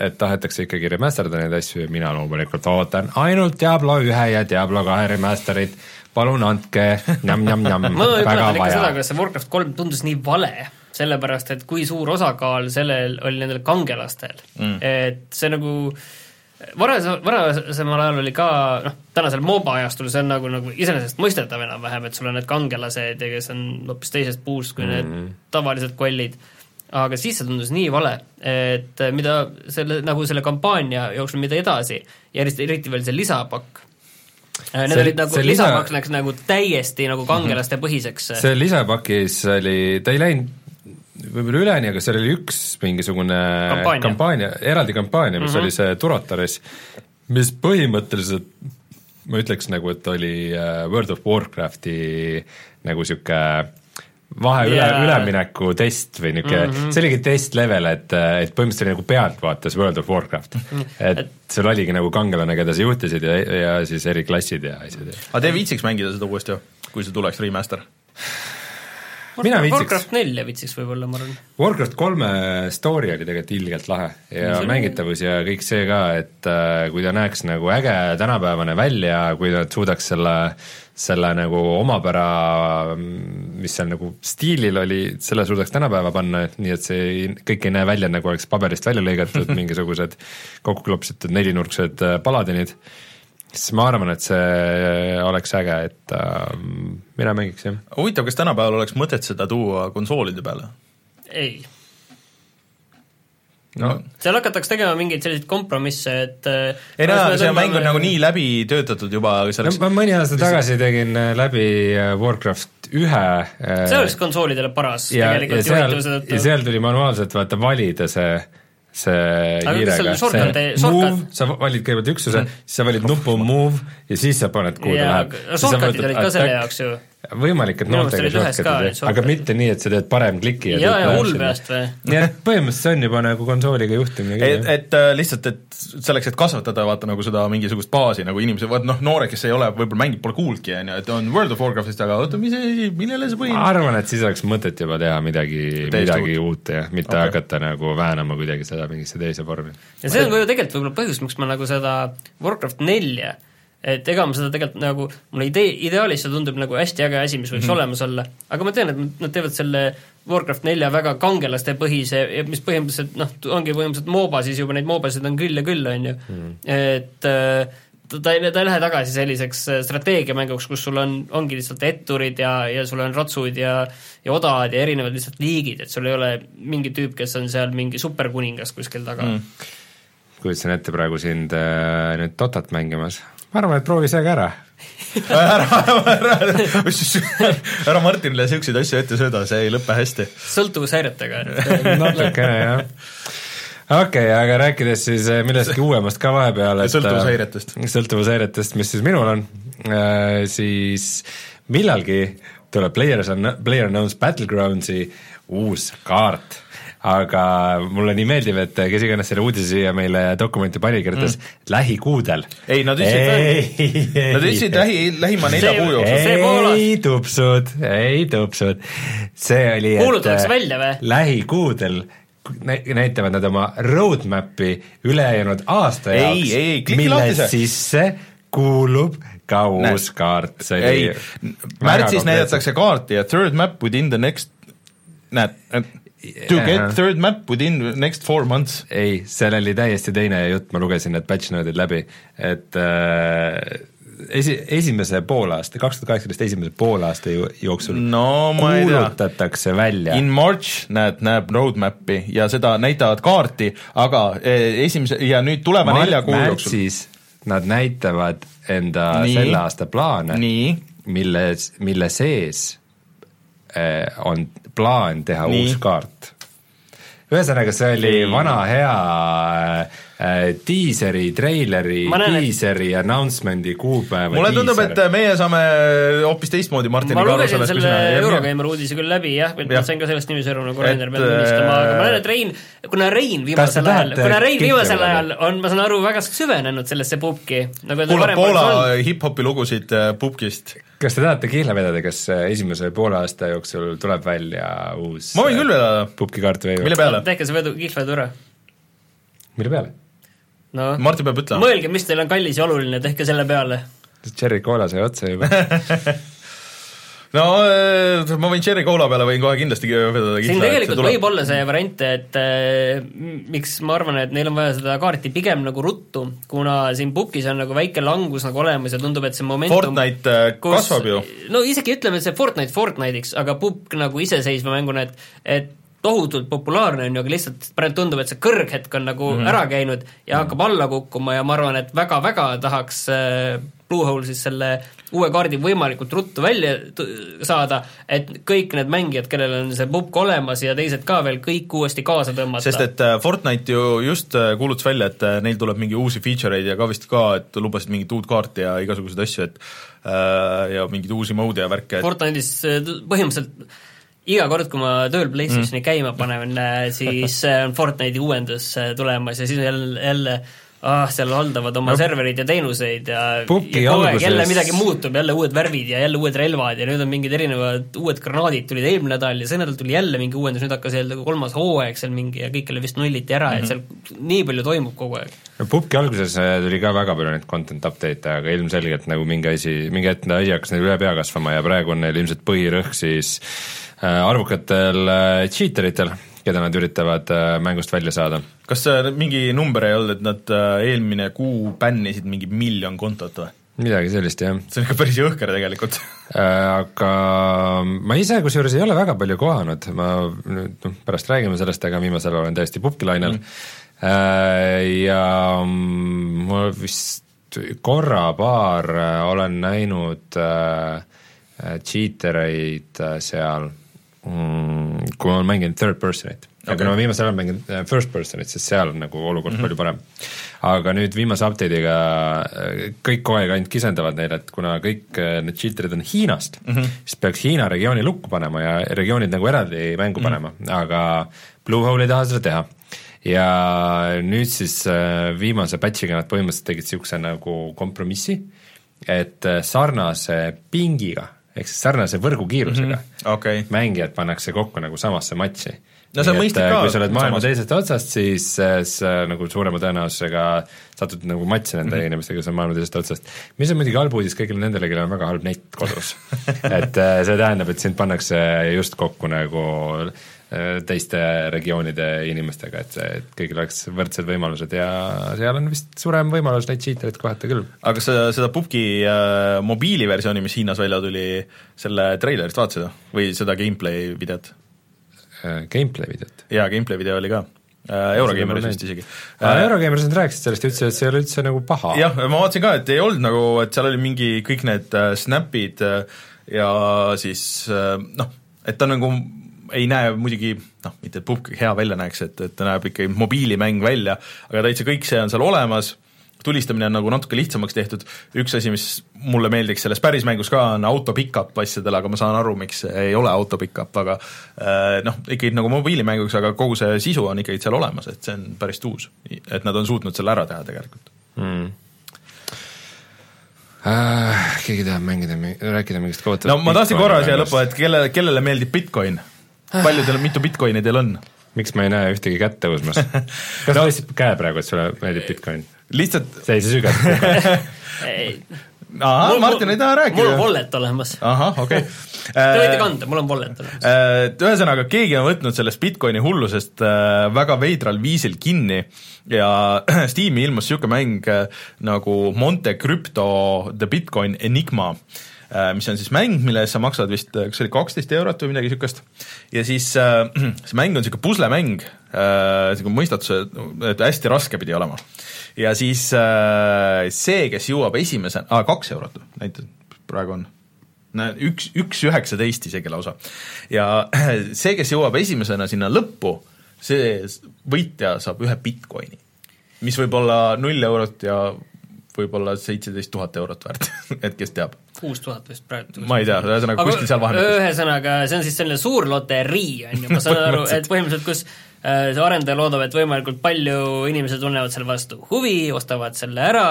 et tahetakse ikkagi remasterdada neid asju ja mina loomulikult ootan ainult Diablo ühe ja Diablo kahe remasterit, palun andke njam-njam-njam, ma väga mäletan ikka seda, vaja. kuidas see Warcraft kolm tundus nii vale, sellepärast et kui suur osakaal sellel oli nendel kangelastel mm., et see nagu varasem, varasemal ajal oli ka noh, tänasel MOBA ajastul see on nagu, nagu iseenesestmõistetav enam-vähem, et sul on need kangelased ja kes on hoopis teisest puust kui mm. need tavalised kollid, aga siis see tundus nii vale, et mida selle, nagu selle kampaania jooksul, mida edasi, järjest eriti veel see lisapakk, Need See- olid nagu see, lisa- lisapakk läks nagu täiesti nagu kangelaste põhiseks. see lisapakis oli, ta ei läinud võib-olla üleni, aga seal oli üks mingisugune Kampaania. kampaania, eraldi kampaania, mis mm -hmm. oli see Turataris, mis põhimõtteliselt ma ütleks nagu, et oli äh, World of Warcrafti nagu sihuke vahe üle Jaa. ülemineku test või niisugune mm, -hmm. see oligi test level, et, et põhimõtteliselt oli nagu pealtvaates World of Warcraft mm. -hmm. et sul oligi nagu kangelane, keda sa juhtisid ja, ja siis eri klassid ja asjad ja aga te viitsiks mängida seda uuesti, kui see tuleks remaster? Mina viitsiks. Warcraft nelja viitsiks võib-olla, ma arvan. Warcraft kolme story oli tegelikult ilgelt lahe ja See oli- mängitavus ja kõik see ka, et äh, kui ta näeks nagu äge tänapäevane välja, kui nad suudaks selle, selle nagu omapära, mis seal nagu stiilil oli, selle suudaks tänapäeva panna, et nii et see ei, kõik ei näe välja nagu oleks paberist välja lõigatud mingisugused kokku klopsitud nelinurksed äh, paladinid, siis ma arvan, et see oleks äge, et äh, mina mängiks jah. huvitav, kas tänapäeval oleks mõtet seda tuua konsoolide peale? ei. no seal hakatakse tegema mingeid selliseid kompromisse, et äh, ei no see mäng on nagu nii läbi töötatud juba, see no oleks ma mõni aasta tagasi tegin äh, läbi äh, Warcraft ühe see oleks konsoolidele paras ja, ja tegelikult seal, juhitavuse ja seal tuli manuaalselt vaata valida see, see hiirega see move, sa valid kõigepealt üksuse mm, siis sa valid nupu move ja siis sa paned, kuhu ta läheb. shortcut'id olid ka selle jaoks ju. Võimalik, et noortega shortcut'id, aga mitte nii, et sa teed parem kliki ja, ja hull peast või? nii et põhimõtteliselt see on juba nagu konsooliga juhtimine et, et äh, lihtsalt, et selleks, et kasvatada vaata nagu seda mingisugust baasi nagu inimesed, vaat noh, noored, kes ei ole võib-olla mänginud, pole kuulnudki, on ju, et on World of Warcraftist, aga oota, mis millele see ma põhineb? arvan, et siis oleks mõtet juba teha midagi, midagi uut ja mitte Okei. okay. hakata nagu väänama kuidagi seda mingisse teise vormi. ja see on ka ju tegelikult võib-olla põhjus, miks ma nagu seda Warcraft nelja et ega ma seda tegelikult nagu, mulle idee, ideaalis see tundub nagu hästi äge asi, mis võiks mm -hmm. olemas olla, aga ma tean, et nad teevad selle Warcraft nelja väga kangelastepõhise, mis põhimõtteliselt noh, ongi põhimõtteliselt mooba, siis juba neid moobasid on küll ja küll, on ju mm., et äh, ta, ta ei, ta ei lähe tagasi selliseks äh, strateegiamänguks, kus sul on, ongi lihtsalt etturid ja, ja sul on ratsud ja ja odad ja erinevad lihtsalt liigid, et sul ei ole mingi tüüp, kes on seal mingi superkuningas kuskil taga mm.. kujutasin ette praegu sind äh, nüüd Dotat mängimas, ma arvan, et proovi see ka ära. ära, ära, ära, ära Martinile niisuguseid asju ette sööda, see ei lõpe hästi. sõltuvushäiretega, et natukene jah. okei okay,, aga rääkides siis äh, millestki uuemast ka vahepeal, et Sõltuvushäiretest. sõltuvushäiretest, mis siis minul on, siis millalgi tuleb Players on, Player Unknown's Battlegroundsi uus kaart aga mulle nii meeldib, et kes iganes selle uudise siia meile dokumenti pani, kirjutas mm. lähikuudel. ei, nad ütlesid, nad ütlesid lähi, lähima nelja kuu jooksul. ei tupsud, ei tupsud, see oli, Kuulutatakse välja või? lähikuudel nä- näitavad nad oma roadmap'i ülejäänud aasta jaoks mille sisse kuulub ka uus kaart, see oli ei, märtsis näidatakse kaarti ja third map within the next, näed, to get third map within next four months. ei, seal oli täiesti teine jutt, ma lugesin need patch node'id läbi, et äh, esi, esimese poolaasta, kaks tuhat kaheksateist esimese poolaasta jooksul no kuulutatakse välja In March näed, näeb roadmap'i ja seda näitavad kaarti, aga eh, esimese ja nüüd tuleva Mar- nelja kuu jooksul. märtsis nad näitavad enda Nii. Selle aasta plaane, milles, mille sees eh, on plaan teha Nii. Uus kaart. ühesõnaga, see oli Nii. vana hea äh, diiseri, treileri, näen, et- diiseri announcement'i kuupäeva mulle tundub, et meie saame hoopis teistmoodi Martini ma aru sellest, kui selle sina Eurogamer uudise küll läbi jah, ma sain ka sellest niiviisi aru, nagu Et, Rainer peab tunnistama, aga ma näen, et Rein, kuna Rein viimasel ajal, kuna Rein viimasel ajal on, ma saan aru, väga süvenenud sellesse pubki, nagu kuulab Poola hip-hopi lugusid äh, pubgist. Kas te tahate kihla vedada, kas äh, esimese poole aasta jooksul tuleb välja uus ma võin küll vedada, pubki kaart või mille peale? tehke see vedu, kihlvedu ära. mille peale? noh, Martin peab ütlema. mõelge, mis teil on kallis ja oluline, tehke selle peale. Cherry Cola sai otsa juba no äh, ma võin Cherry Cola peale võin kohe kindlasti vedada siin tegelikult võib olla see variant, et m- miks ma arvan, et neil on vaja seda kaarti pigem nagu ruttu, kuna siin pubkis on nagu väike langus nagu olemas ja tundub, et see momentum Fortnite äh, kasvab ju. no isegi ütleme, et see Fortnite Fortnite'iks, aga pubk nagu iseseisva mänguna, et et tohutult populaarne on ju, aga lihtsalt praegu tundub, et see kõrghetk on nagu mm -hmm. ära käinud ja hakkab alla kukkuma ja ma arvan, et väga-väga tahaks äh, Bluehole siis selle uue kaardi võimalikult ruttu välja saada, et kõik need mängijad, kellel on see pubk olemas ja teised ka veel, kõik uuesti kaasa tõmmata. sest et äh, Fortnite ju just äh, kuulutas välja, et äh, neil tuleb mingi uusi feature eid ja ka vist ka, et lubasid mingit uut kaarti ja igasuguseid asju, et äh, ja mingeid uusi mode'e ja värke, et Fortnite'is põhimõtteliselt iga kord, kui ma tööl PlayStationi mm. käima panen, siis on Fortnite'i uuendus tulemas ja siis jälle, jälle ah, seal haldavad oma no. servereid ja teenuseid ja, Puki ja kogu aeg jälle midagi muutub, jälle uued värvid ja jälle uued relvad ja nüüd on mingid erinevad uued granaadid tulid eelmine nädal ja see nädal tuli jälle mingi uuendus, nüüd hakkas jälle kolmas hooaeg seal mingi ja kõik jälle vist nulliti ära mm, -hmm. et seal nii palju toimub kogu aeg. no pubki alguses äh, tuli ka väga palju neid content update'e, aga ilmselgelt nagu mingi asi, mingi hetk asi hakkas neil üle pea kasvama ja praegu on neil ilmselt põhirõhk siis äh, arvukatel äh, cheater itel, keda nad üritavad äh, mängust välja saada. kas äh, mingi number ei olnud, et nad äh, eelmine kuu bännisid mingi miljon kontot või? midagi sellist, jah. see on ikka päris jõhker tegelikult. aga ma ise kusjuures ei ole väga palju kohanud, ma nüüd noh, pärast räägime sellest, aga viimasel ajal olen täiesti pubkilainel mm.. ja mm, ma vist korra-paar olen näinud äh, cheater eid seal kui ma olen mänginud third person'it aga okay. no viimasel ajal mänginud äh, first person'it, sest seal on nagu olukord mm -hmm. palju parem. aga nüüd viimase update'iga äh, kõik kogu aeg ainult kisendavad neile, et kuna kõik äh, need cheater'id on Hiinast mm. -hmm. siis peaks Hiina regiooni lukku panema ja regioonid nagu eraldi mängu mm Mhm. -hmm. panema, aga Bluehole ei taha seda teha ja nüüd siis viimase patch'iga nad põhimõtteliselt tegid niisuguse nagu kompromissi, et sarnase pingiga, ehk siis sarnase võrgukiirusega mm -hmm. okei, mängijad pannakse kokku nagu samasse matši. No see on mõistlik äh, ka, kui sa oled maailma samas. teisest otsast, siis äh, sa nagu suurema tõenäosusega satud nagu matši nende mm -hmm. inimestega, kes on maailma teisest otsast. mis on muidugi halb uudis kõigile nendele, kellel on väga halb net kodus et äh, see tähendab, et sind pannakse just kokku nagu äh, teiste regioonide inimestega, et see, et kõigil oleks võrdsed võimalused ja seal on vist suurem võimalus neid cheater'id kohata küll. aga kas sa seda pubgi äh, mobiiliversiooni, mis Hiinas välja tuli, selle treilerist vaatasid või seda gameplay videot? Äh, Gameplay videot jaa, gameplay video oli ka äh, Eurogeimeris vist isegi äh,. Eurogeimers nad rääkisid sellest ja ütlesid, et see ei ole üldse nagu paha. jah, ma vaatasin ka, et ei olnud nagu, et seal oli mingi kõik need äh, snapid äh, ja siis äh, noh, et ta nagu ei näe muidugi noh, mitte et pubg hea välja näeks, et, et ta näeb ikkagi mobiilimäng välja, aga täitsa kõik see on seal olemas, tulistamine on nagu natuke lihtsamaks tehtud, üks asi, mis mulle meeldiks selles päris mängus ka, on auto pick-up asjadel, aga ma saan aru, miks ei ole auto pick-up, aga äh, noh, ikkagi nagu mobiilimänguks, aga kogu see sisu on ikkagi seal olemas, et see on päris uus. et nad on suutnud selle ära teha tegelikult. mm.. Äh, keegi tahab mängida, rääkida mingist kohutavast no ma tahtsin korra siia lõppu, et kelle, kellele meeldib Bitcoin? palju teil, mitu Bitcoini teil on? miks ma ei näe ühtegi kätt tõusmas? kas no. tõstsid käe praegu, et sulle meeldib Bitcoin? lihtsalt, see ei saa sügavalt. ahah, Martin ei taha mul on rääkida. wallet olemas. ahah, okei. Te võite kanda, mul on wallet olemas. et ühesõnaga, keegi on võtnud sellest Bitcoini hullusest äh, väga veidral viisil kinni ja Steam'i ilmus niisugune mäng äh, nagu Monte Crypto The Bitcoin Enigma, mis on siis mäng, mille eest sa maksad vist, kas see oli kaksteist eurot või midagi niisugust, ja siis äh, see mäng on niisugune puslemäng äh,, niisugune mõistatuse, et hästi raske pidi olema. ja siis äh, see, kes jõuab esimesena ah,, kaks eurot näitab, praegu on üks, üks üheksateist isegi lausa. ja see, kes jõuab esimesena sinna lõppu, see võitja saab ühe Bitcoini, mis võib olla null eurot ja võib-olla seitseteist tuhat eurot väärt, et kes teab. Kuus tuhat vist praegu. ma ei tea, ühesõnaga kuskil seal vahemikus. ühesõnaga, see on siis selline suur loterii, on ju, ma saan aru, et põhimõtteliselt kus äh, see arendaja loodab, et võimalikult palju inimesed tunnevad selle vastu huvi, ostavad selle ära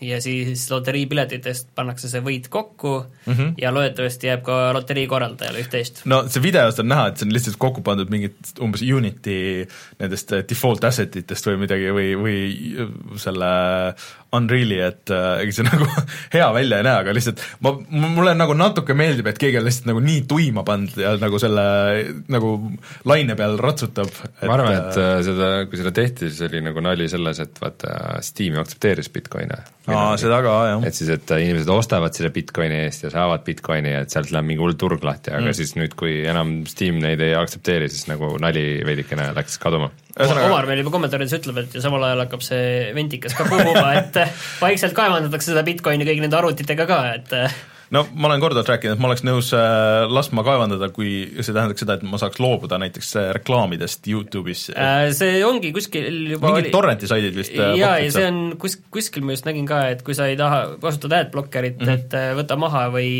ja siis loteriipiletitest pannakse see võit kokku mm -hmm. ja loodetavasti jääb ka loterii korraldajale üht-teist. no see videost on näha, et see on lihtsalt kokku pandud mingit umbes Unity nendest default asset itest või midagi või, või selle Unreali, et äh, ega see nagu hea välja ei näe, aga lihtsalt ma, mulle nagu natuke meeldib, et keegi on lihtsalt nagu nii tuima pannud ja nagu selle nagu laine peal ratsutab. ma arvan, et äh, seda, kui seda tehti, siis oli nagu nali selles, et vaata, Steam ju aktsepteeris Bitcoine. aa, seda ka, jah. et siis, et inimesed ostavad selle Bitcoini eest ja saavad Bitcoini ja et sealt läheb mingi hull turg lahti, aga mm. siis nüüd, kui enam Steam neid ei aktsepteeri, siis nagu nali veidikene läks kaduma. Ühesõnaga- Omar meil juba kommentaarides ütleb, et ja samal ajal hakkab see ventikas ka puhuma, et vaikselt kaevandatakse seda Bitcoini kõigi nende arvutitega ka, et no ma olen korduvalt rääkinud, et ma oleks nõus äh, laskma kaevandada, kui see tähendaks seda, et ma saaks loobuda näiteks äh, reklaamidest Youtube'is äh,. äh, see ongi kuskil juba mingid torrenti saidid vist äh, jaa, ja see on kus, kuskil ma just nägin ka, et kui sa ei taha kasutada adblockerit mm. -hmm. et äh, võta maha või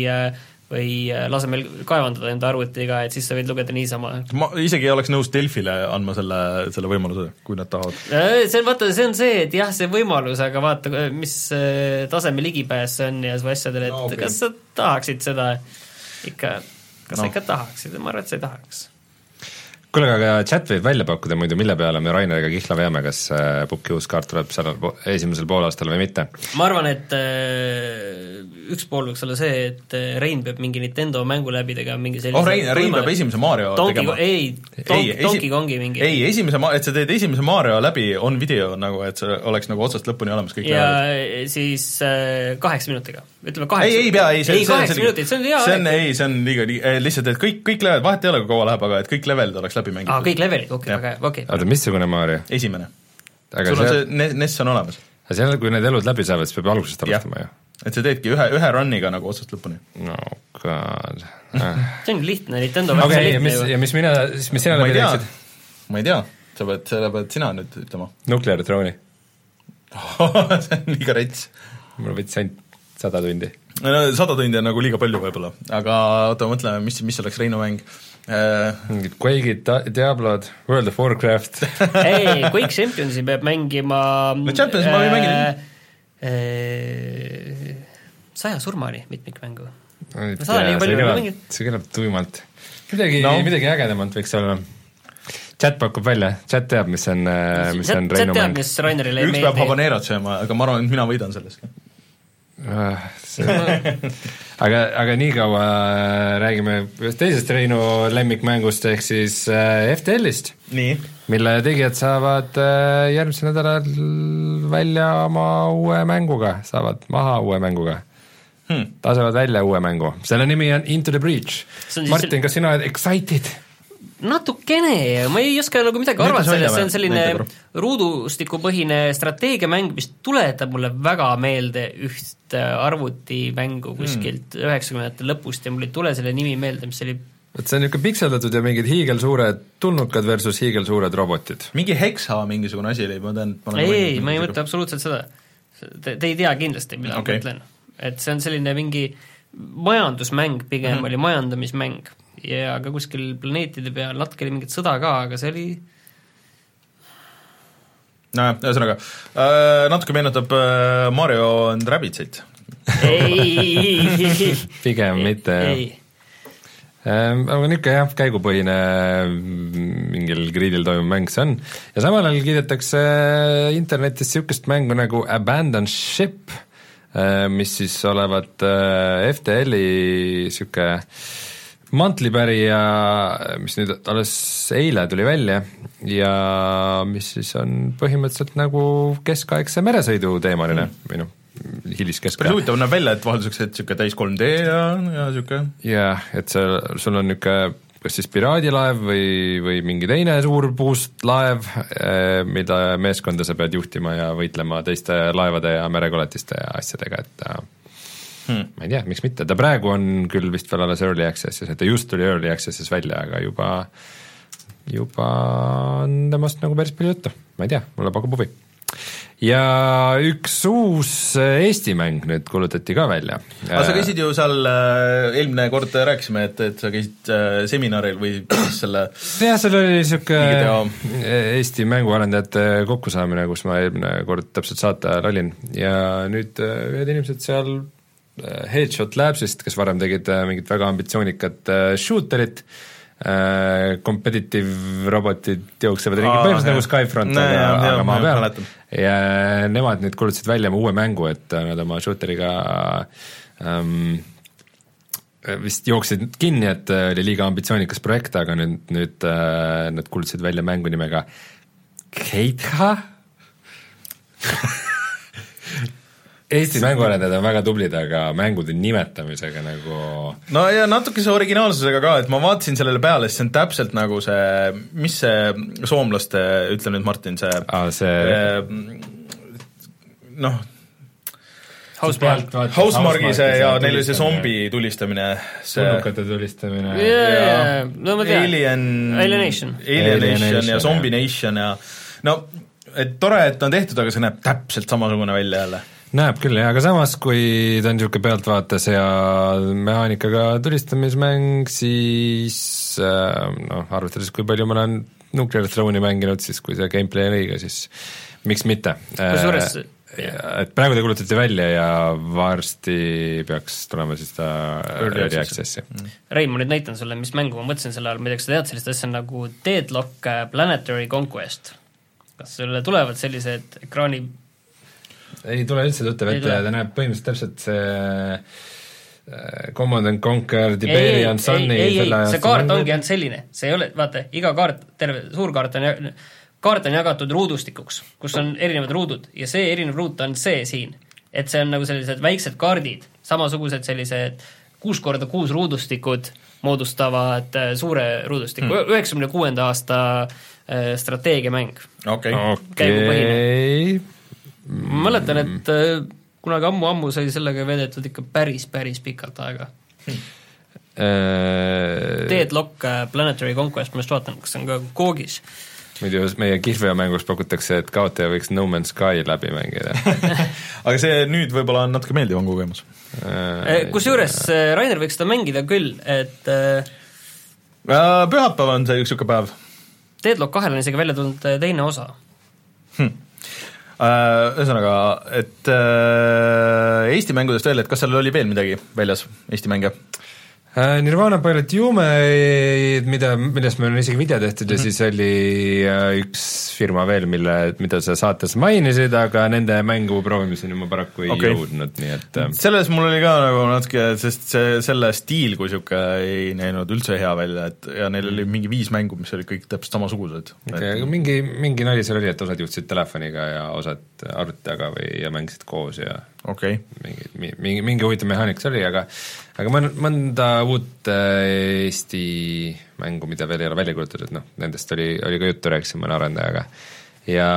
või äh, lase meil kaevandada enda arvutiga, et siis sa võid lugeda niisama. ma isegi ei oleks nõus Delfile andma selle, selle võimaluse, kui nad tahavad. Äh, see on, vaata, see on see, et jah, see võimalus, aga vaata, mis äh, taseme ligipääs see on ja su asjadele, et No okay. kas sa tahaksid seda ikka, kas no. Sa ikka tahaksid, ma arvan, et sa ei tahaks. kuule, aga chat võib välja pakkuda muidu, mille peale me Raineriga kihla veame, kas Puki uus kaart tuleb sellel esimesel poolaastal või mitte? ma arvan, et üks pool võiks olla see, et äh, Rein peab mingi Nintendo mängu läbi tegema, mingi sellise oh, Rein, Rein peab esimese Mario Donkey tegema. ei, Donkey, Donkey Kongi mingi. ei, esimese, et sa teed esimese Mario läbi on video nagu, et see oleks nagu otsast lõpuni olemas kõik ja levelid. siis äh, kaheksa minutiga, ütleme kaheksa ei, ei pea, ei, see ei, see kaheksa minutit, see on hea see on, ei, see on liiga, lihtsalt, et kõik, kõik levelid, vahet ei ole, kui kaua läheb, aga et kõik levelid oleks läbi aa, mängitud. kõik levelid, okei, Jah. väga hea, okei. oota, missugune Mario? esimene. aga sul on see, NES on olemas. aga seal, kui need elud läbi saavad, siis peab algusest alustama ju. Et sa teedki ühe, ühe run'iga nagu otsast lõpuni. no god ah.. see ongi lihtne, Nintendo okei väga okay,, ja lihtne mis, ju. ja mis mina, siis mis sina ma läbi ei tea teeksid?, ma ei tea, sa pead, seda pead sina nüüd ütlema Nuclear Throne'i, see on liiga rets. mul võttis ainult sada tundi. no sada tundi on nagu liiga palju võib-olla, aga oota, mõtleme, mis, mis oleks Reinu mäng äh, mingid Quake'id, Diablod, World of Warcraft ei, Quake Championsi peab mängima No Championsi ma võin mängida. mängida. saja surmani mitmikmängu. see kõlab tuimalt. midagi No. midagi ägedamat võiks olla. chat pakub välja, chat teab, mis on, mis on Reinu teab, mäng. mis Rainerile ei üks peab habaneerot sööma, aga ma arvan, et mina võidan sellest. Ah, aga, aga niikaua äh, räägime ühest teisest Reinu lemmikmängust ehk siis äh, FTL-ist, mille tegijad saavad äh, järgmisel nädalal välja oma uue mänguga, saavad maha uue mänguga. Hmm. lasevad välja uue mängu, selle nimi on Into the Breach. Martin kas sina oled excited? natukene, ma ei oska nagu midagi arvata sellest, see on selline ruudustikupõhine strateegiamäng, mis tuletab mulle väga meelde üht äh, arvutimängu kuskilt üheksakümnendate lõpust ja mul ei tule selle nimi meelde, mis oli vot see on niisugune pikseldatud ja mingid hiigelsuured tulnukad versus hiigelsuured robotid. mingi Hexa mingisugune asi oli, ma tean, et ma olen ei, ma ei mõtle absoluutselt seda. Te, te ei tea kindlasti, mida okay. ma mõtlen. et see on selline mingi majandusmäng pigem mm. -hmm. oli majandamismäng ja ka kuskil planeetide peal natuke oli mingit sõda ka, aga see oli nojah, ühesõnaga äh, natuke meenutab äh, Mario and Rabbitsit. ei, pigem mitte, jah. Ehm, aga niisugune jah, käigupõhine mm, mingil griidil toimuv mäng see on ja samal ajal kiidetakse internetis niisugust mängu nagu Abandoned Ship, mis siis olevat äh, FTL-i niisugune mantlipärija, mis nüüd alles eile tuli välja ja mis siis on põhimõtteliselt nagu keskaegse meresõidu teemaline mm. või noh, päris hiliskeskaja huvitav näeb välja, et vahelduseks, et niisugune täis 3D ja, ja niisugune jah, et see, sul on niisugune kas siis piraadilaev või, või mingi teine suur puust laev, mida meeskonda sa pead juhtima ja võitlema teiste laevade ja merekoletiste ja asjadega, et äh, Hmm. ma ei tea, miks mitte, ta praegu on küll vist veel alles early access'is, et ta just tuli early access'is välja, aga juba juba on temast nagu päris palju juttu, ma ei tea, mulle pakub huvi. Ja üks uus Eesti mäng nüüd kuulutati ka välja. aga sa käisid ju seal äh,, eelmine kord rääkisime, et, et sa käisid äh, seminaril või selle jah, seal oli niisugune Eesti mänguarendajate kokkusaamine, kus ma eelmine kord täpselt saate ajal olin ja nüüd äh, ühed inimesed seal Headshot Labsist, kes varem tegid äh, mingit väga ambitsioonikat äh, shooterit, competitive robotid jooksevad ringi, põhimõtteliselt nagu. Skyfront, No, aga aga maa peal. ja nemad nüüd kuulutasid välja oma uue mängu, et äh, nad oma shooteriga ähm, vist jooksid kinni, et äh, oli liiga ambitsioonikas projekt, aga nüüd, nüüd äh, nad kuulutasid välja mängu nimega Keitha Eesti mänguarendajad on väga tublid, aga mängude nimetamisega nagu no ja natukese originaalsusega ka, et ma vaatasin sellele peale, siis see on täpselt nagu see, mis see soomlaste, ütle nüüd Martin, see ah, see noh, Housemarque Housemargi see ja neil oli see zombi tulistamine, see tulnukate tulistamine jaa, no ma tean. Alien Alienation. Alienation Alienation, ja. Zombie Nation ja no et tore, et on tehtud, aga see näeb täpselt samasugune välja jälle. Näeb küll jah, aga samas, kui ta on niisugune pealtvaates ja mehaanikaga tulistamismäng, siis äh, noh, arvestades, kui palju ma olen Nuclear Throne'i mänginud, siis kui see gameplay on õige, siis miks mitte. Kusjuures- et praegu ta kuulutati välja ja varsti peaks tulema siis ta Early Early access'i. Access'i. Rein, ma nüüd näitan sulle, mis mängu ma mõtlesin selle all, ma ei tea, kas sa tead sellist asja nagu Deadlock äh, Planetary Conquest? kas sulle tulevad sellised ekraani ei tule üldse tuttav ette ja ta näeb põhimõtteliselt täpselt see äh, Command and Conquer Tiberian Sunny ei, ei, ei, see kaart ongi ainult selline, see ei ole, vaata, iga kaart, terve suur kaart on, kaart on jagatud ruudustikuks, kus on erinevad ruudud ja see erinev ruut on see siin. et see on nagu sellised väiksed kaardid, samasugused sellised kuus korda kuus ruudustikud moodustavad äh, suure ruudustiku mm., üheksakümne kuuenda aasta äh, strateegiamäng. okei okay., käigupõhine. okei, ma mäletan, et äh, kunagi ammu-ammu sai sellega veedetud ikka päris, päris pikalt aega. Äh, Deadlock äh, Planetary Conquest, ma just vaatan, kas see on ka koogis. muidu meie kihlveomängus pakutakse, et kaotaja võiks No Man's Sky läbi mängida aga see nüüd võib-olla on natuke meeldivam kogemus. Eh, Kusjuures Rainer võiks seda mängida küll, et Pühapäev on see üks niisugune päev. Deadlock kahel on isegi välja tulnud teine osa. Äh, Ühesõnaga, et äh, Eesti mängudest veel, et kas seal oli veel midagi väljas, Eesti mänge? Äh, Nirvana Pilot Jume, mida, millest meil on isegi video tehtud mm -hmm. ja Mhm. siis oli äh, üks firma veel, mille, mida sa saates mainisid, aga nende mängu proovimiseni ma paraku ei Okei. okay. jõudnud, nii et äh, selles mul oli ka nagu natuke, sest see, selle stiil kui niisugune ei näinud üldse hea välja, et ja neil oli mingi viis mängu, mis olid kõik täpselt samasugused okay, aga mingi, mingi nali seal oli, et osad juhtisid telefoniga ja osad arvuti taga või, ja mängisid koos ja okei okay. mingi, mingi, mingi huvitav mehaanika see oli, aga aga mõn-, mõnda uut äh, Eesti mängu, mida veel ei ole välja kuulutatud, noh, nendest oli, oli ka juttu, rääkisin mõne arendajaga. ja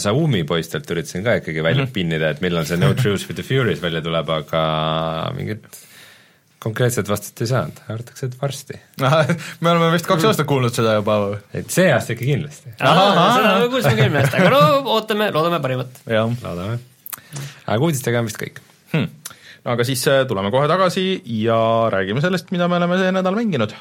Xiaomi poistelt üritasin ka ikkagi välja mm -hmm. pinnida, et millal see No Truth with the Furies välja tuleb, aga mingit konkreetset vastust ei saanud, arvatakse, et varsti. me oleme vist kaks aastat kuulnud seda juba. et see aasta ikka kindlasti. seda me kuulsime küll millest, aga no ootame, loodame parimat. jah loodame. Aga uudistega on vist kõik. hmm. no aga siis äh, tuleme kohe tagasi ja räägime sellest, mida me oleme see nädal mänginud.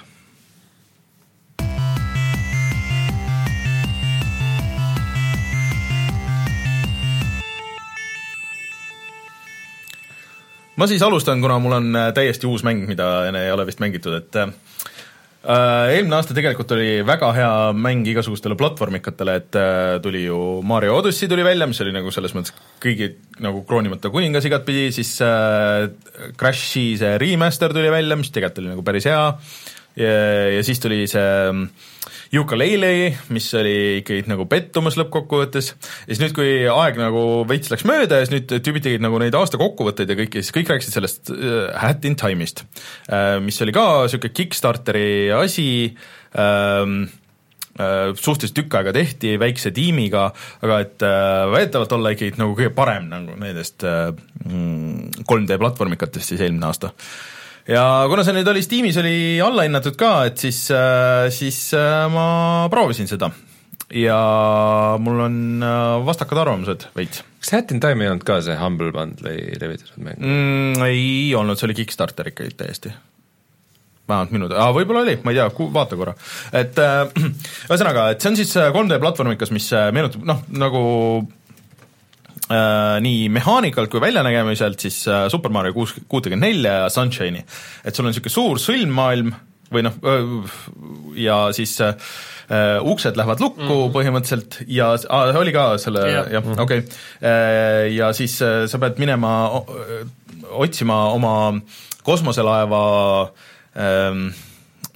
ma siis alustan, kuna mul on äh, täiesti uus mäng, mida ei ole vist mängitud, et äh, eelmine aasta tegelikult oli väga hea mäng igasugustele platvormikatele, et äh, tuli ju Mario Odyssey tuli välja, mis oli nagu selles mõttes kõigi nagu kroonimata kuningas igatpidi, siis äh, Crashi see remaster tuli välja, mis tegelikult oli nagu päris hea, ja, siis tuli see Yooka-Laylee, mis oli ikkagi nagu pettumus lõppkokkuvõttes, ja siis nüüd, kui aeg nagu veits läks mööda ja siis nüüd tüübid tegid nagu neid aasta kokkuvõtteid ja kõike, siis kõik rääkisid sellest äh, Hat in Time'ist. Äh,, mis oli ka niisugune Kickstarteri asi. Ähm,, äh, suhteliselt tükk aega tehti väikse tiimiga, aga et väidetavalt olla ikkagi nagu kõige parem nagu nendest äh, mm, 3D platvormikatest siis eelmine aasta ja kuna see nüüd oli Steamis, oli allahinnatud ka, et siis, siis äh, ma proovisin seda. ja mul on äh, vastakad arvamused veits kas Hat in Time ei olnud ka see Humble Bundle'i levitatud mäng mm,. ei olnud, see oli Kickstarter ikkagi täiesti vähemalt minu teada, võib-olla oli, ma ei tea, vaata korra. et äh, ühesõnaga, et see on siis 3D platvormikas, mis äh, meenutab noh, nagu äh, nii mehaanikalt kui väljanägemiselt siis äh, Super Mario kuus, kuutekümmet nelja ja Sunshine'i. et sul on niisugune suur sõlmmaailm või noh, ja siis äh, uksed lähevad lukku mm -hmm. põhimõtteliselt ja ah, oli ka selle Jah. jah, okei okay. ja siis äh, sa pead minema otsima oma kosmoselaeva ähm,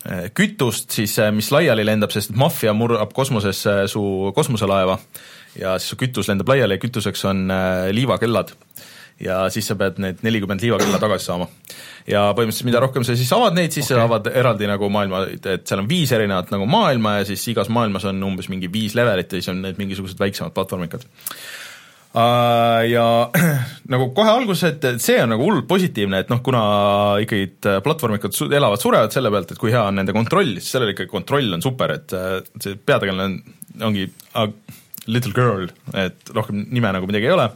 äh, kütust siis, äh, mis laiali lendab, sest maffia murrab kosmosesse su kosmoselaeva ja siis su kütus lendab laiali ja kütuseks on äh, liivakellad. ja siis sa pead need nelikümmend liivakella tagasi saama. ja põhimõtteliselt mida rohkem sa siis avad neid, siis okay. sa avad eraldi nagu maailma, et seal on viis erinevat nagu maailma ja siis igas maailmas on umbes mingi viis levelit ja siis on need mingisugused väiksemad platvormikad Uh, ja nagu kohe alguses, et see on nagu hullult positiivne, et noh, kuna ikkagi et platvormikad su elavad, surevad selle pealt, et kui hea on nende kontroll, siis sellel ikkagi kontroll on super, et äh, see peategelane on, ongi little girl, et rohkem nime nagu midagi ei ole,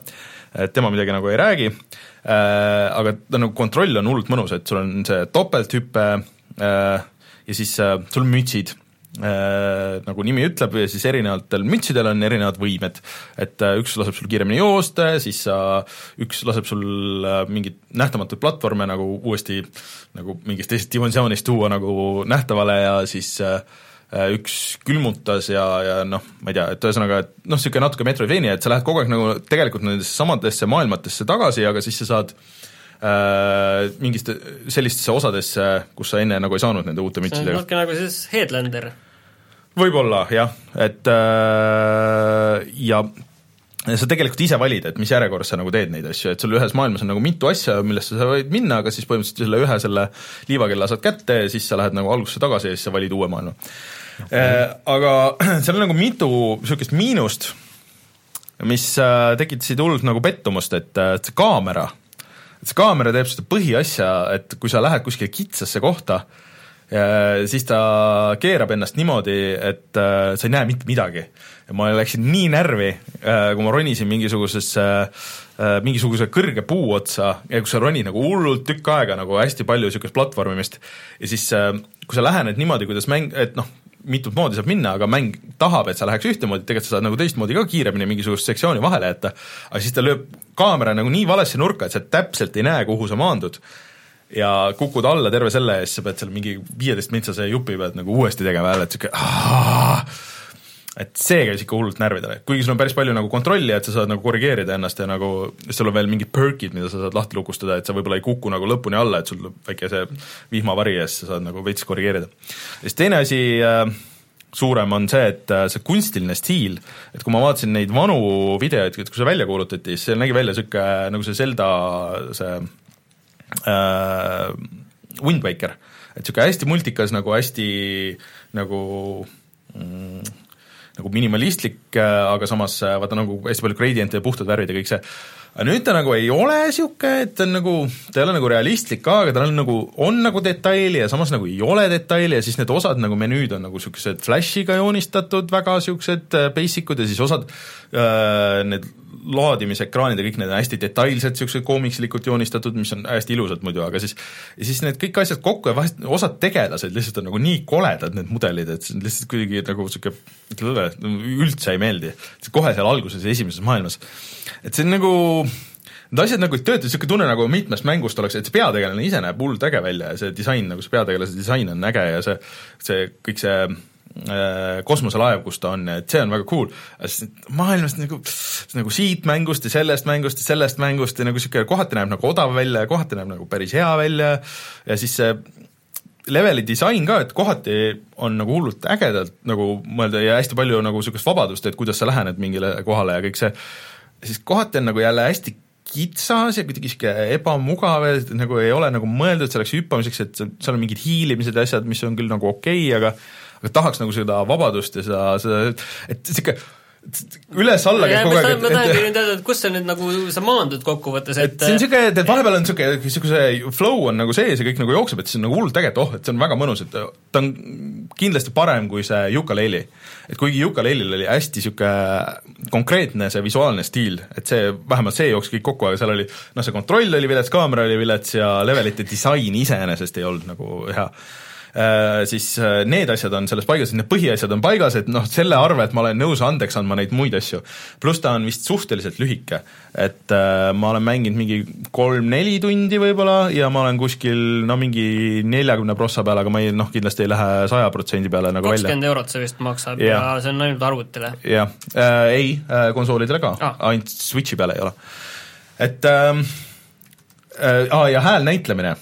et tema midagi nagu ei räägi uh,, aga ta nagu kontroll on hullult mõnus, et sul on see topelthüpe uh, ja siis uh, sul on mütsid äh, nagu nimi ütleb, siis erinevatel mütsidel on erinevad võimed. et äh, üks laseb sul kiiremini joosta, siis sa, üks laseb sul äh, mingit nähtamatuid platvorme nagu uuesti nagu mingist teisest dimensioonist tuua nagu nähtavale ja siis äh, äh, üks külmutas ja, ja noh, ma ei tea, et ühesõnaga, et noh, niisugune natuke Metroidvania, et sa lähed kogu aeg nagu tegelikult nendesse samadesse maailmatesse tagasi, aga siis sa saad äh, mingist sellistesse osadesse, kus sa enne nagu ei saanud nende uute see on mütsidega natuke nagu siis Headlander. võib-olla jah, et äh, ja sa tegelikult ise valid, et mis järjekorras sa nagu teed neid asju, et sul ühes maailmas on nagu mitu asja, millesse sa võid minna, aga siis põhimõtteliselt selle ühe selle liivakella saad kätte ja siis sa lähed nagu algusesse tagasi ja siis sa valid uue maailma. Aga seal on nagu mitu niisugust miinust, mis äh, tekitasid hullult nagu pettumust, et, äh, et see kaamera, et see kaamera teeb seda põhiasja, et kui sa lähed kuskile kitsasse kohta, siis ta keerab ennast niimoodi, et äh, sa ei näe mitte midagi. ja ma läksin nii närvi, kui ma ronisin mingisugusesse mingisuguse kõrge puu otsa ja kus sa ronid nagu hullult tükk aega nagu hästi palju niisugust platvormimist ja siis kui sa lähened niimoodi, kuidas mäng, et noh, mitut moodi saab minna, aga mäng tahab, et sa läheks ühtemoodi, tegelikult sa saad nagu teistmoodi ka kiiremini mingisugust sektsiooni vahele jätta, aga siis ta lööb kaamera nagu nii valesse nurka, et sa täpselt ei näe, kuhu sa maandud. ja kukud alla terve selle eest, sa pead seal mingi viieteist mintsase jupi pead nagu uuesti tegema jälle, et niisugune et see käis ikka hullult närvidele, kuigi sul on päris palju nagu kontrolli, et sa saad nagu korrigeerida ennast ja nagu sul on veel mingid perk'id, mida sa saad lahti lukustada, et sa võib-olla ei kuku nagu lõpuni alla, et sul väike see vihmavari ees, sa saad nagu veits korrigeerida. ja siis teine asi äh, suurem on see, et äh, see kunstiline stiil, et kui ma vaatasin neid vanu videoid, kui see välja kuulutati, siis see nägi välja niisugune nagu see Zelda see äh, Wind Waker, et niisugune hästi multikas, nagu hästi nagu mm, nagu minimalistlik, äh, aga samas äh, vaata nagu hästi palju gradient'e ja puhtad värvid ja kõik see, aga nüüd ta nagu ei ole niisugune, et ta on nagu, ta ei ole nagu realistlik ka, aga tal on nagu, on nagu detaili ja samas nagu ei ole detaili ja siis need osad nagu menüüd on nagu niisugused flash'iga joonistatud, väga niisugused äh, basic ud ja siis osad äh, need laadimisekraanid ja kõik need on hästi detailselt niisugused koomikslikult joonistatud, mis on hästi ilusad muidu, aga siis ja siis need kõik asjad kokku ja vahest osad tegelased lihtsalt on nagu nii koledad, need mudelid, et see on lihtsalt kuidagi nagu niisugune, üldse ei meeldi. kohe seal alguses esimeses maailmas. et see on nagu Need asjad nagu ei tööta, niisugune tunne nagu mitmest mängust oleks, et see peategelane ise näeb hullult äge välja ja see disain, nagu see peategelase disain on äge ja see, see kõik see kosmoselaev, kus ta on, et see on väga cool, maailmast nagu, nagu siit mängust ja sellest mängust ja sellest mängust ja nagu niisugune kohati näeb nagu odav välja ja kohati näeb nagu päris hea välja. Ja siis see leveli disain ka, et kohati on nagu hullult ägedalt nagu mõelda ja hästi palju nagu niisugust vabadust, et kuidas sa lähened mingile kohale ja kõik see, siis kohati on nagu jälle hästi kitsas ja kuidagi niisugune ebamugav ja nagu ei ole nagu mõeldud selleks hüppamiseks, et seal on mingid hiilimised ja asjad, mis on küll nagu okei okay,, aga aga tahaks nagu seda vabadust ja seda, seda, et niisugune üles-alla käib kogu aeg, et ma tahangi nüüd teada, et kus sa nüüd nagu, sa maandud kokkuvõttes, et et see on niisugune, et vahepeal on niisugune, niisuguse flow on nagu sees ja kõik nagu jookseb, et see on nagu hullult äge, et oh, et see on väga mõnus, et ta on kindlasti parem kui see Yooka-Laylee. et kuigi Yooka-Laylee'l oli hästi niisugune konkreetne see visuaalne stiil, et see, vähemalt see jooksis kõik kokku, aga seal oli noh, see kontroll oli vilets, kaamera oli vilets ja levelite disain iseenesest ei olnud nagu hea siis äh, need asjad on selles paigas, need põhiasjad on paigas, et noh, selle arvelt ma olen nõus andeks andma neid muid asju. pluss ta on vist suhteliselt lühike, et äh, ma olen mänginud mingi kolm-neli tundi võib-olla ja ma olen kuskil no mingi neljakümne prossa peal, aga ma ei noh, kindlasti ei lähe saja protsendi peale nagu 20 välja. kakskümmend eurot see vist maksab ja, ja see on ainult arvutile? jah äh,, ei äh,, konsoolidele ka ah., ainult Switchi peale ei ole. et ähm, äh, äh, ja häälnäitlemine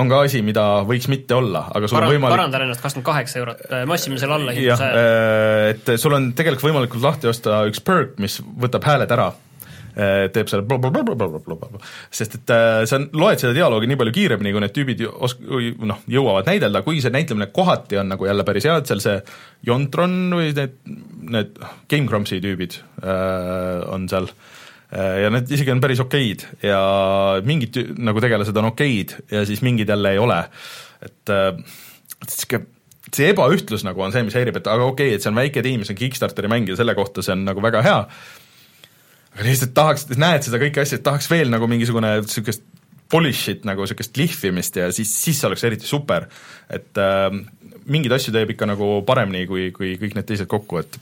on ka asi, mida võiks mitte olla, aga sul Para, on võimalik parandan ennast, kakskümmend kaheksa eurot, äh, me ostsime selle alla jah, äh, et sul on tegelikult võimalikult lahti osta üks perk, mis võtab hääled ära. Äh, teeb selle blablabla, sest et sa loed seda dialoogi nii palju kiiremini, kui need tüübid os-, noh, jõuavad näidelda, kuigi see näitlemine kohati on nagu jälle päris hea, et seal see Jontron või need, need Game Grumpsi tüübid äh, on seal. Äh, ja need isegi on päris okeid ja mingid nagu tegelased on okeid ja siis mingid jälle ei ole. et niisugune see ebaühtlus nagu on see, mis häirib, et aga okei okay,, et see on väike tiim, see on Kickstarteri mäng ja selle kohta see on nagu väga hea, aga lihtsalt tahaks, näed seda kõiki asju, et tahaks veel nagu mingisugune niisugust polish'it nagu niisugust lihvimist ja siis, siis see oleks eriti super. et äh, mingeid asju teeb ikka nagu paremini kui, kui kõik need teised kokku, et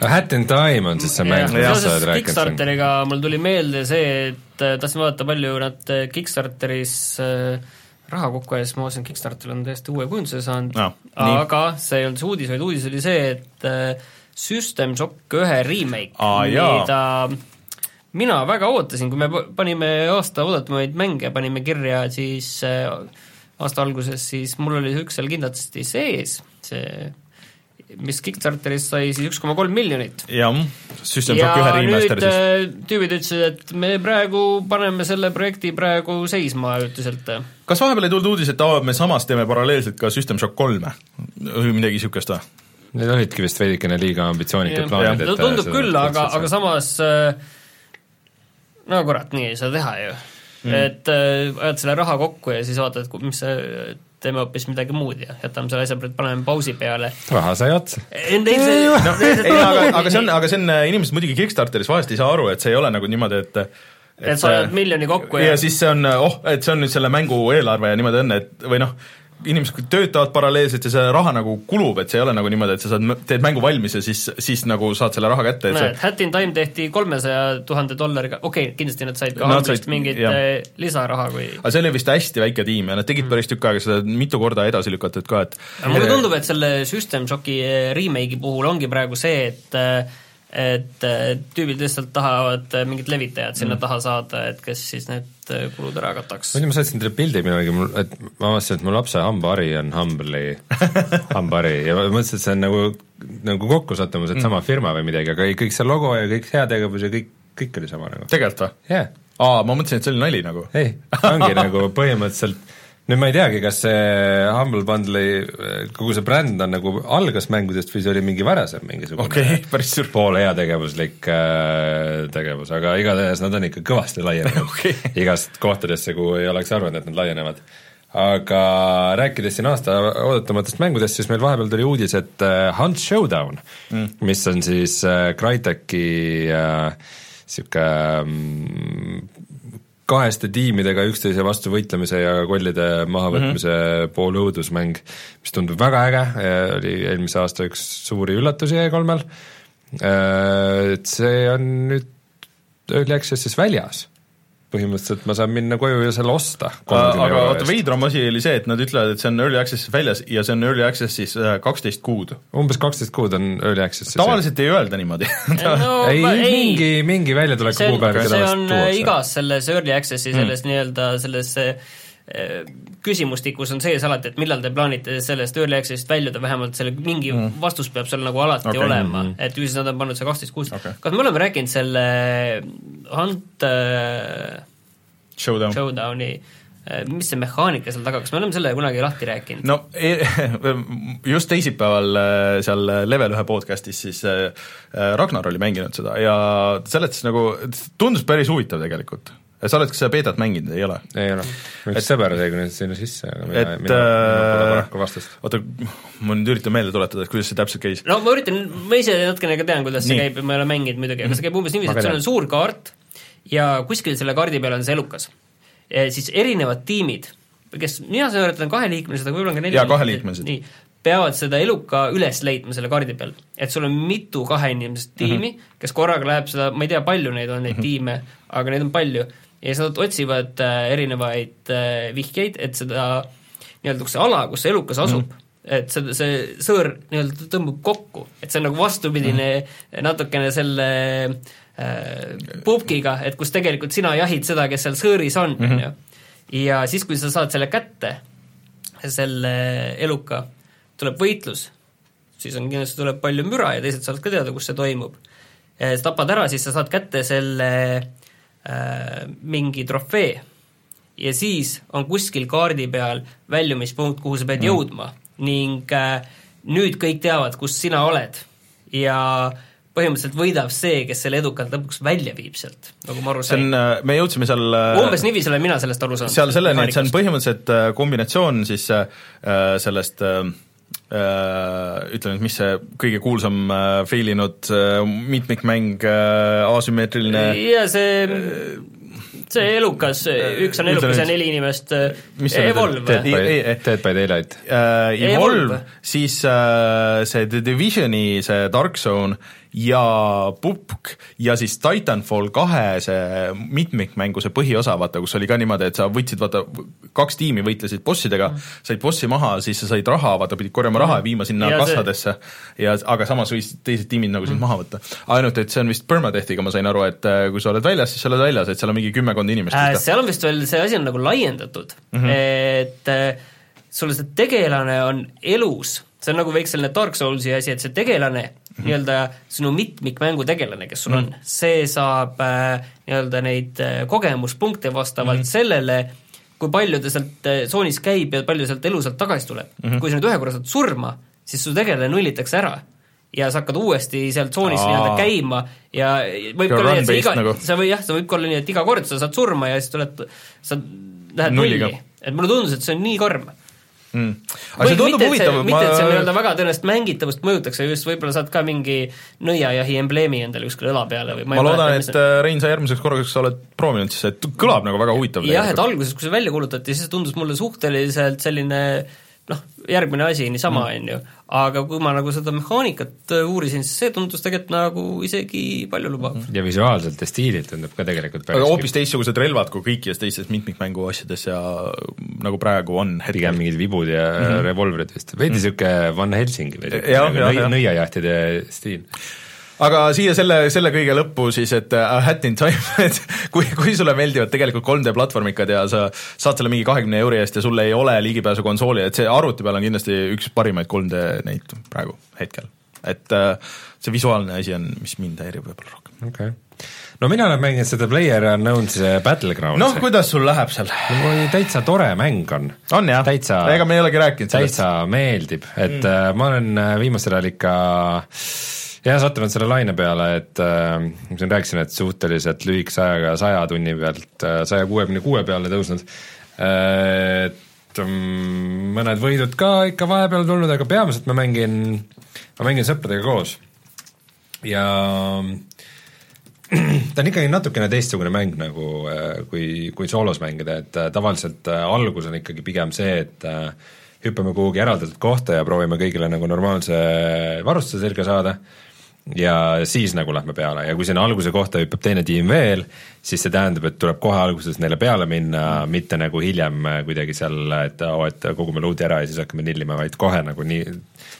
Hat in Time on siis see mäng, millest sa oled rääkinud. Kickstarteriga mul tuli meelde see, et äh, tahtsin vaadata, palju nad äh, Kickstarteris äh, raha kokku ajas, ma vaatasin, Kickstarter on täiesti uue kujunduse saanud. No,, aga see ei olnud see uudis, vaid uudis oli see, et System Shock ühe remake ah,, mida mina väga ootasin, kui me panime aasta oodatumaid mänge, panime kirja siis aasta alguses, siis mul oli üks seal kindlasti sees, see mis Kickstarteris sai siis üks koma kolm miljonit. jah, System Shock ühe remaster siis. Äh, tüübid ütlesid, et me praegu paneme selle projekti praegu seisma ajutiselt. kas vahepeal ei tulnud uudis, et aa, me samas teeme paralleelselt ka System Shock kolme või midagi niisugust või? Need olidki vist veidikene liiga ambitsioonikad plaanid, et no tundub seda küll, aga, aga samas äh, no kurat, nii ei saa teha ju mm.. et äh, ajad selle raha kokku ja siis vaatad, mis see, teeme hoopis midagi muud ja jätame selle asja, paneme pausi peale. raha sai otsa. No, ei, aga, aga see on, aga see on, inimesed muidugi Kickstarteris vahest ei saa aru, et see ei ole nagu niimoodi, et et sa ajad miljoni kokku ja, ja siis see on, oh, et see on nüüd selle mängu eelarve ja niimoodi on, et või noh, inimesed töötavad paralleelselt ja see raha nagu kulub, et see ei ole nagu niimoodi, et sa saad, teed mängu valmis ja siis, siis nagu saad selle raha kätte, näed, see Hat in Time tehti kolmesaja tuhande dollariga, okei okay,, kindlasti nad said ka Nad said- mingit jah. äh, lisaraha, kui aga see oli vist hästi väike tiim ja nad tegid päris tükk aega seda mitu korda edasi lükatud ka, et mulle tundub, et selle System Shocki äh, remake'i puhul ongi praegu see, et äh, et tüübid lihtsalt tahavad mingit levitajat sinna taha saada, et kes siis need äh, kulud ära kataks. muidu ma saatsin teile pildi millalgi, mul, et ma avastasin, et mu lapse hambahari on Humble'i hambahari ja ma mõtlesin, et see on nagu, nagu kokkusattumus, et sama firma või midagi, aga ei, kõik see logo ja kõik heategevus ja kõik, kõik oli sama nagu. tegelikult või? jah yeah. aa, ma mõtlesin, et see oli nali nagu. ei, ongi nagu põhimõtteliselt nüüd ma ei teagi, kas see Humble Bundle'i, kogu see bränd on nagu algas mängudest või see oli mingi varasem mingisugune okay,, päris suur pool heategevuslik äh, tegevus, aga igatahes nad on ikka kõvasti laienenud Okei. igast kohtadesse, kuhu ei oleks arvanud, et nad laienevad. aga rääkides siin aasta oodatamatest mängudest, siis meil vahepeal tuli uudis, et äh, Hunt Showdown mm., mis on siis äh, Crytek'i äh, sihuke mm, kaheste tiimidega üksteise vastu võitlemise ja kollide mahavõtmise mm -hmm. poolõudusmäng, mis tundub väga äge, oli eelmise aasta üks suuri üllatusi E3-l, et see on nüüd Early Access'is väljas. Põhimõtteliselt ma saan minna koju ja selle osta. aga oota, veidram asi oli see, et nad ütlevad, et see on Early Access'is väljas ja see on Early Access'is äh, kaksteist kuud. umbes kaksteist kuud on Early Access'is. tavaliselt ei öelda niimoodi no ei, ma- mingi, mingi väljatuleku see on, kuupäev see on äh, igas selles early access'i selles mm. nii-öelda selles äh, küsimustikus on sees alati, et millal te plaanite sellest early access'ist väljuda, vähemalt selle mingi mm. vastus peab seal nagu alati okay. olema mm, et ju siis nad on pannud see kaksteist kuus Okei. kas me oleme rääkinud selle Hunt äh, Showdown. Showdowni äh, mis see mehaanika seal taga, kas me oleme selle kunagi lahti rääkinud? no e- just teisipäeval äh, seal Level ühe podcast'is siis Ragnar oli mänginud seda ja seletas nagu, tundus päris huvitav tegelikult. Sa oled ka seda beetat mänginud, ei ole? ei ole, üks sõber sai nüüd sinna sisse, aga mina, et mina, mina pole äh, paraku vastust. oota, ma nüüd üritan meelde tuletada, et kuidas see täpselt käis. no ma üritan, ma ise natukene ka tean, kuidas see Nii. käib ja ma ei ole mänginud muidugi, aga see käib umbes niiviisi, et sul on suur kaart ja kuskil selle kaardi peal on see elukas. siis erinevad tiimid, kes, mina saan aru, et on kaheliikmelised, aga võib-olla on ka neli Jaa, kaheliikmelised. nii, peavad seda eluka üles leidma selle kaardi peal. et sul on mitu kaheinimest tiimi mm, -hmm. kes korraga läheb seda, ma ei tea, palju neid on, neid mm -hmm. tiime, aga neid on palju, ja siis nad otsivad äh, erinevaid äh, vihjeid, et seda nii-öelda, kus see ala, kus see elukas asub mm, -hmm. et see, see sõõr nii-öelda tõmbub kokku, et see on nagu vastupidine mm -hmm. natukene selle äh, pubkiga, et kus tegelikult sina jahid seda, kes seal sõõris on, on ju. ja siis, kui sa saad selle kätte, selle eluka, tuleb võitlus, siis on kindlasti tuleb palju müra ja teised saavad ka teada, kus see toimub. sa tapad ära, siis sa saad kätte selle äh, mingi trofee ja siis on kuskil kaardi peal väljumispunkt, kuhu sa pead mm. jõudma ning äh, nüüd kõik teavad, kus sina oled ja põhimõtteliselt võidab see, kes selle edukalt lõpuks välja viib sealt, nagu ma aru see sain. on, me jõudsime seal umbes niiviisi olen mina sellest aru saanud. seal selleni, et see on põhimõtteliselt äh, kombinatsioon siis äh, sellest äh, äh, ütleme nüüd, mis see kõige kuulsam äh, fail inud äh, mitmikmäng äh, asümmeetriline ja see, see elukas, üks on elukas ja neli inimest? Evolve Dead- by, ei- Dead by Daylight. äh, Evolve Evolve., siis äh, see The Divisioni see Dark Zone ja Pupk ja siis Titanfall kahe see mitmikmängu see põhiosa, vaata, kus oli ka niimoodi, et sa võtsid, vaata, kaks tiimi võitlesid bossidega mm., said bossi maha, siis sa said raha, vaata, pidid korjama raha ja viima sinna Ja see- kassadesse ja aga samas võisid teised tiimid nagu sind maha võtta. ainult, et see on vist permadeathiga, ma sain aru, et äh, kui sa oled väljas, siis sa oled väljas, et seal on mingi kümmekond inimest äh, seal on vist veel, see asi on nagu laiendatud mm, -hmm. et äh, sul see tegelane on elus, see on nagu veits selline Dark Soulsi asi, et see tegelane mm -hmm. Nii-öelda sinu mitmikmängu tegelane, kes sul mm on, see saab äh, nii-öelda neid äh, kogemuspunkte vastavalt mm sellele, kui palju ta sealt äh, tsoonis käib ja palju sealt elu sealt tagasi tuleb mm. -hmm. kui sa nüüd ühe korra saad surma, siis su tegelane nullitakse ära ja sa hakkad uuesti seal tsoonis nii-öelda käima ja võib Ka olla nii, et sa iga nagu. sa või jah, sa võib ka olla nii, et iga kord sa saad surma ja siis tuled, sa lähed nulli. et mulle tundus, et see on nii karm. mm.. aga see tundub huvitav, mitte, et see nii-öelda väga tõenäoliselt mängitavust mõjutaks, aga just võib-olla saad ka mingi nõiajahi embleemi endale kuskile õla peale või ma loodan, et äh, Rein, sa järgmiseks korraks oled proovinud, siis et kõlab nagu väga huvitav. jah, et alguses, kui see välja kuulutati, siis tundus mulle suhteliselt selline noh, järgmine asi niisama, Mm. on ju, aga kui ma nagu seda mehaanikat äh, uurisin, siis see tundus tegelikult nagu isegi paljulubav mm.. ja visuaalselt ja stiililt tundub ka tegelikult aga hoopis teistsugused relvad kui kõikides teistes mitmikmängu asjades ja nagu praegu on pigem hetkel. mingid vibud ja mm -hmm. revolvrid vist, veidi niisugune Van Helsingi või Mhm. Jah, jah, jah. nõiajahtide stiil. Aga siia selle, selle kõige lõppu siis, et äh, A Hat in Time, et kui, kui sulle meeldivad tegelikult 3D platvormikad ja sa saad selle mingi kahekümne euri eest ja sul ei ole ligipääsu konsooli, et see arvuti peal on kindlasti üks parimaid 3D neid praegu, hetkel. et äh, see visuaalne asi on, mis mind häirib võib-olla rohkem. okei okay.. no mina olen mänginud seda Player Unknown's Battlegrounds'i noh, kuidas sul läheb seal? no täitsa tore mäng on. on jah? ega me ei olegi rääkinud sellest. täitsa meeldib, et mm. ma olen äh, viimasel ajal ikka jah, sattunud selle laine peale, et äh, ma siin rääkisin, et suhteliselt lühikese ajaga saja tunni pealt saja kuuekümne kuue peale tõusnud, et mm, mõned võidud ka ikka vahepeal tulnud, aga peamiselt ma mängin, ma mängin sõpradega koos. Ja ta on ikkagi natukene teistsugune mäng nagu äh, kui, kui soolos mängida, et äh, tavaliselt äh, algus on ikkagi pigem see, et äh, hüppame kuhugi eraldatud kohta ja proovime kõigile nagu normaalse varustuse selga saada ja siis nagu lähme peale ja kui sinna alguse kohta hüppab teine tiim veel, siis see tähendab, et tuleb kohe alguses neile peale minna, mitte nagu hiljem kuidagi seal, et oo, et kogume luudi ära ja siis hakkame nillima, vaid kohe nagu nii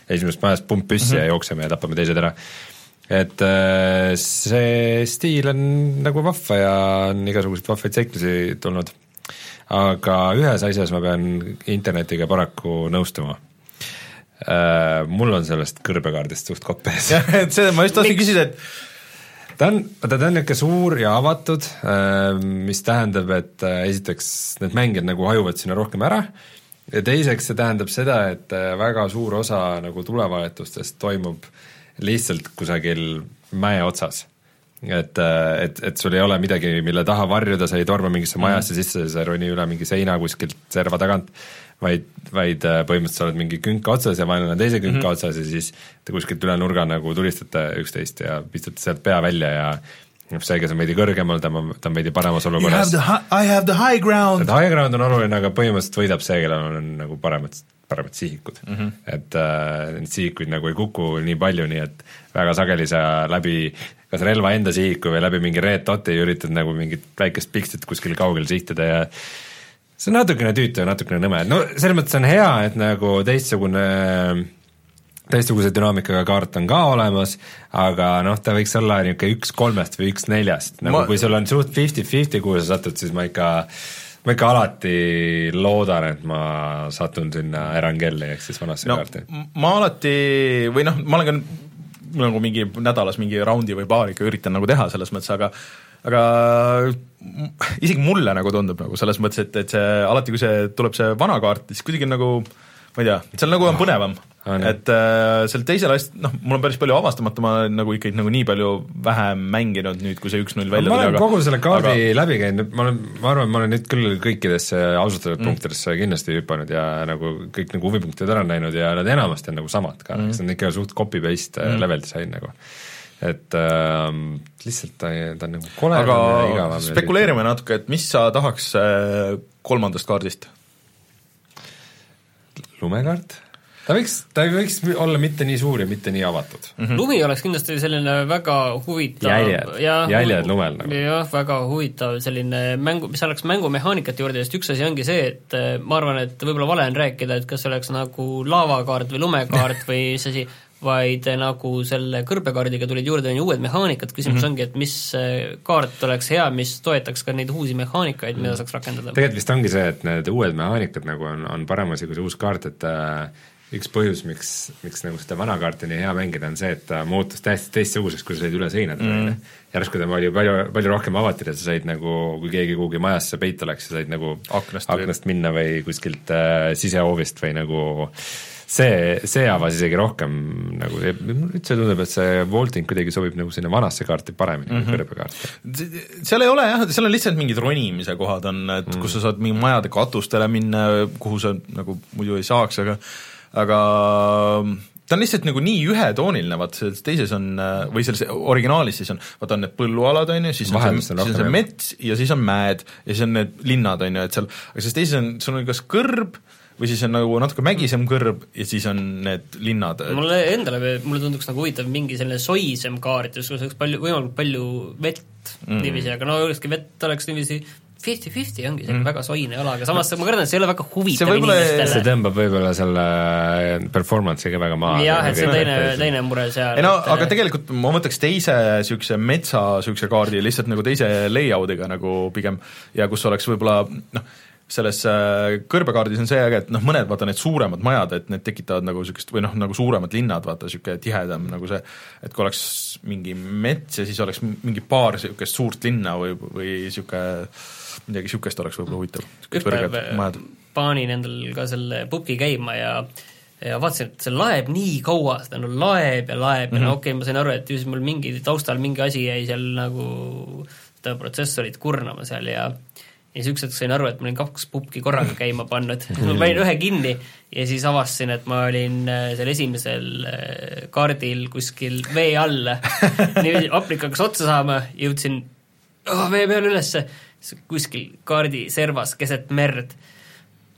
esimesest majast pump püssi mm -hmm. ja jookseme ja tapame teised ära et äh, see stiil on nagu vahva ja on igasuguseid vahvaid seiklusi tulnud. aga ühes asjas ma pean internetiga paraku nõustuma. Mul on sellest kõrbekaardist suht kopp ees. jah, et see, ma just tahtsin küsida, et ta on, vaata ta on niisugune suur ja avatud, mis tähendab, et äh, esiteks need mängijad nagu hajuvad sinna rohkem ära ja teiseks see tähendab seda, et äh, väga suur osa nagu tulevahetustest toimub lihtsalt kusagil mäe otsas. et, et, et sul ei ole midagi, mille taha varjuda, sa ei torma mingisse majasse sisse, sa ei roni üle mingi seina kuskilt serva tagant, vaid, vaid äh, põhimõtteliselt sa oled mingi künka otsas ja vaenlane teise künka mm -hmm. otsas ja siis te kuskilt üle nurga nagu tulistate üksteist ja pistate sealt pea välja ja noh, see, kes on veidi kõrgemal, on, ta on veidi paremas olukorras I have the high ground et. high ground on oluline, aga põhimõtteliselt võidab see, kellel on nagu paremad, paremad sihikud mm. -hmm. et äh, neid sihikuid nagu ei kuku nii palju, nii et väga sageli sa läbi kas relva enda sihiku või läbi mingi red dot'i üritad nagu mingit väikest pikslit kuskil kaugel sihtida ja see on natukene tüütu ja natukene nõme, no selles mõttes on hea, et nagu teistsugune teistsuguse dünaamikaga kaart on ka olemas, aga noh, ta võiks olla niisugune üks kolmest või üks neljast, nagu Ma- kui sul on suht fifty-fifty, kuhu sa satud, siis ma ikka ma ikka alati loodan, et ma satun sinna Erangelli ehk siis vanasse no kaarti. ma alati või noh, ma olen ka nagu mingi nädalas mingi raundi või paar ikka üritan nagu teha selles mõttes, aga aga isegi mulle nagu tundub nagu selles mõttes, et, et see alati, kui see tuleb see vana kaart, siis kuidagi nagu ma ei tea, seal nagu on põnevam jah. et äh, seal teisel asjal, noh, mul on päris palju avastamata, ma olen nagu ikkagi nagu nii palju vähem mänginud nüüd, kui see üks-null välja ma olen tuli, kogu selle kaardi aga aga... läbi käinud, ma olen, ma arvan, ma olen nüüd küll kõikidesse ausutatud Mm. punktidesse kindlasti hüpanud ja nagu kõik nagu huvipunktid ära näinud ja nad enamasti on nagu samad ka mm., see on ikka suht copy-paste mm. level disain nagu. Et äh, lihtsalt ta, ta on nagu ja aga igavam. spekuleerime natuke, et mis sa tahaks äh, kolmandast kaardist? lumekaart? ta võiks, ta ei võiks olla mitte nii suur ja mitte nii avatud mm. -hmm. lumi oleks kindlasti selline väga huvitav Jäljed. Jäljed lumel nagu. jah, väga huvitav selline mängu, mis oleks mängumehaanikat juurde, sest üks asi ongi see, et eh, ma arvan, et võib-olla vale on rääkida, et kas oleks nagu laavakaart või lumekaart või mis asi, vaid nagu selle kõrbekaardiga tulid juurde on ju uued mehaanikad, küsimus mm -hmm. ongi, et mis eh, kaart oleks hea, mis toetaks ka neid uusi mehaanikaid, mida saaks rakendada. tegelikult vist ongi see, et need uued mehaanikad nagu on, on parem asi kui see uus kaart, et äh, üks põhjus, miks, miks nagu seda vana kaarti nii hea mängida, on see, et ta muutus täiesti teistsuguseks, kui sa said üle seinade mm. -hmm. järsku ta oli palju, palju rohkem avatud ja sa said nagu, kui keegi kuhugi majasse peitu läks, sa said nagu Aknast aknast minna või kuskilt äh, sisehoovist või nagu see, see avas isegi rohkem nagu, üldse tundub, et see vaulting kuidagi sobib nagu sinna vanasse kaarti paremini mm -hmm. kui kõrbekaart. seal ei ole jah, seal on lihtsalt mingid ronimise kohad on, et mm. kus sa saad mingi majade katustele minna, kuhu sa nagu muidu ei saaks, aga aga ta on lihtsalt nagu nii ühetooniline, vaata selles teises on, või selles originaalis siis on, vaata on need põllualad, on ju, siis on Vaheldus see, siis on see mets ja siis on mäed ja siis on need linnad, on ju, et seal, aga selles teises on, sul on kas kõrb või siis on nagu natuke mägisem kõrb ja siis on need linnad. mulle endale, mulle tunduks nagu huvitav mingi selline soisem kaart, kus oleks palju, võimalikult palju vett mm. niiviisi, aga no olekski vett oleks niiviisi fifty-fifty ongi selline mm. väga soine ala, aga samas ma kardan, et see ei ole väga huvitav see inimestele. tõmbab võib-olla selle performance'i ka väga maha. jah, et see on teine, teine mure seal. ei no aga tegelikult ma võtaks teise niisuguse metsa niisuguse kaardi lihtsalt nagu teise layout'iga nagu pigem ja kus oleks võib-olla noh, selles äh, kõrbekaardis on see äge, et noh, mõned vaata need suuremad majad, et need tekitavad nagu niisugust või noh, nagu suuremad linnad, vaata niisugune tihedam nagu see, et kui oleks mingi mets ja siis oleks mingi paar niisugust suurt linna või, või niisugune midagi niisugust oleks võib-olla huvitav. üks päev äh, panin endal ka selle pubgi käima ja ja vaatasin, et see laeb nii kaua, seda no laeb ja laeb mm -hmm. ja no okei okay,, ma sain aru, et ju siis mul mingi taustal mingi asi jäi seal nagu seda protsessorit kurnama seal ja ja siis üks hetk sain aru, et ma olin kaks pubki korraga käima pannud, ma panin ühe kinni ja siis avastasin, et ma olin äh, seal esimesel äh, kaardil kuskil vee all. niiviisi hapnik hakkas otsa saama, jõudsin oh, vee peal ülesse, kuskil kaardi servas keset merd.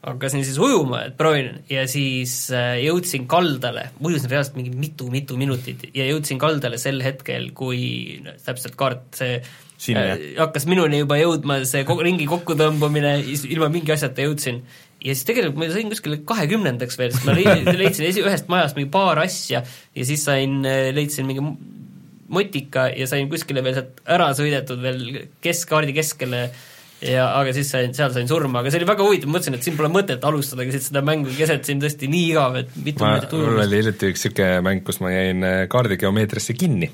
Hakkasin siis ujuma, et proovin. Ja siis äh, jõudsin kaldale, ujusin reaalselt mingi mitu-mitu minutit. Ja jõudsin kaldale sel hetkel, kui täpselt kaart, see Sinna, äh, hakkas minuni juba jõudma, see ringi kokkutõmbamine, ilma mingi asjata jõudsin. ja siis tegelikult ma sain kuskile kahekümnendaks veel, sest ma leidsin, esi-, ühest majast mingi paar asja ja siis sain, leidsin mingi motika ja sain kuskile veel sealt ära sõidetud veel keskkaardi keskele ja aga siis sain, seal sain surma, aga see oli väga huvitav, mõtlesin, et siin pole mõtet alustada keset seda mängu, keset siin tõesti nii igav, et mitu ma, mul oli hiljuti üks niisugune mäng, kus ma jäin äh, kaardi geomeetriasse kinni.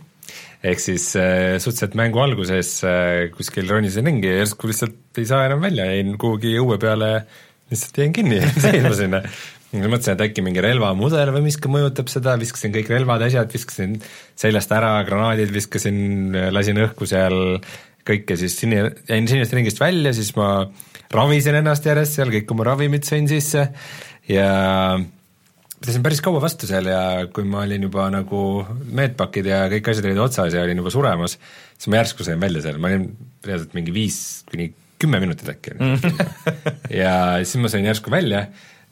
Ehk siis äh, suhteliselt mängu alguses äh, kuskil ronisin ringi ja järsku lihtsalt ei saa enam välja, jäin kuhugi õue peale, lihtsalt jäin kinni, seisma sinna. mõtlesin, et äkki mingi relvamudel või miski mõjutab seda, viskasin kõik relvad, asjad, viskasin seljast ära, granaadid viskasin, lasin õhku seal kõike, siis sinna, jäin sinist ringist välja, siis ma ravisin ennast järjest seal, kõik oma ravimid sõin sisse. Ja pidasin päris kaua vastu seal ja kui ma olin juba nagu medpakid ja kõik asjad olid otsas ja olin juba suremas, siis ma järsku sain välja seal, ma olin reaalselt mingi viis kuni kümme minutit äkki olin. ja siis ma sain järsku välja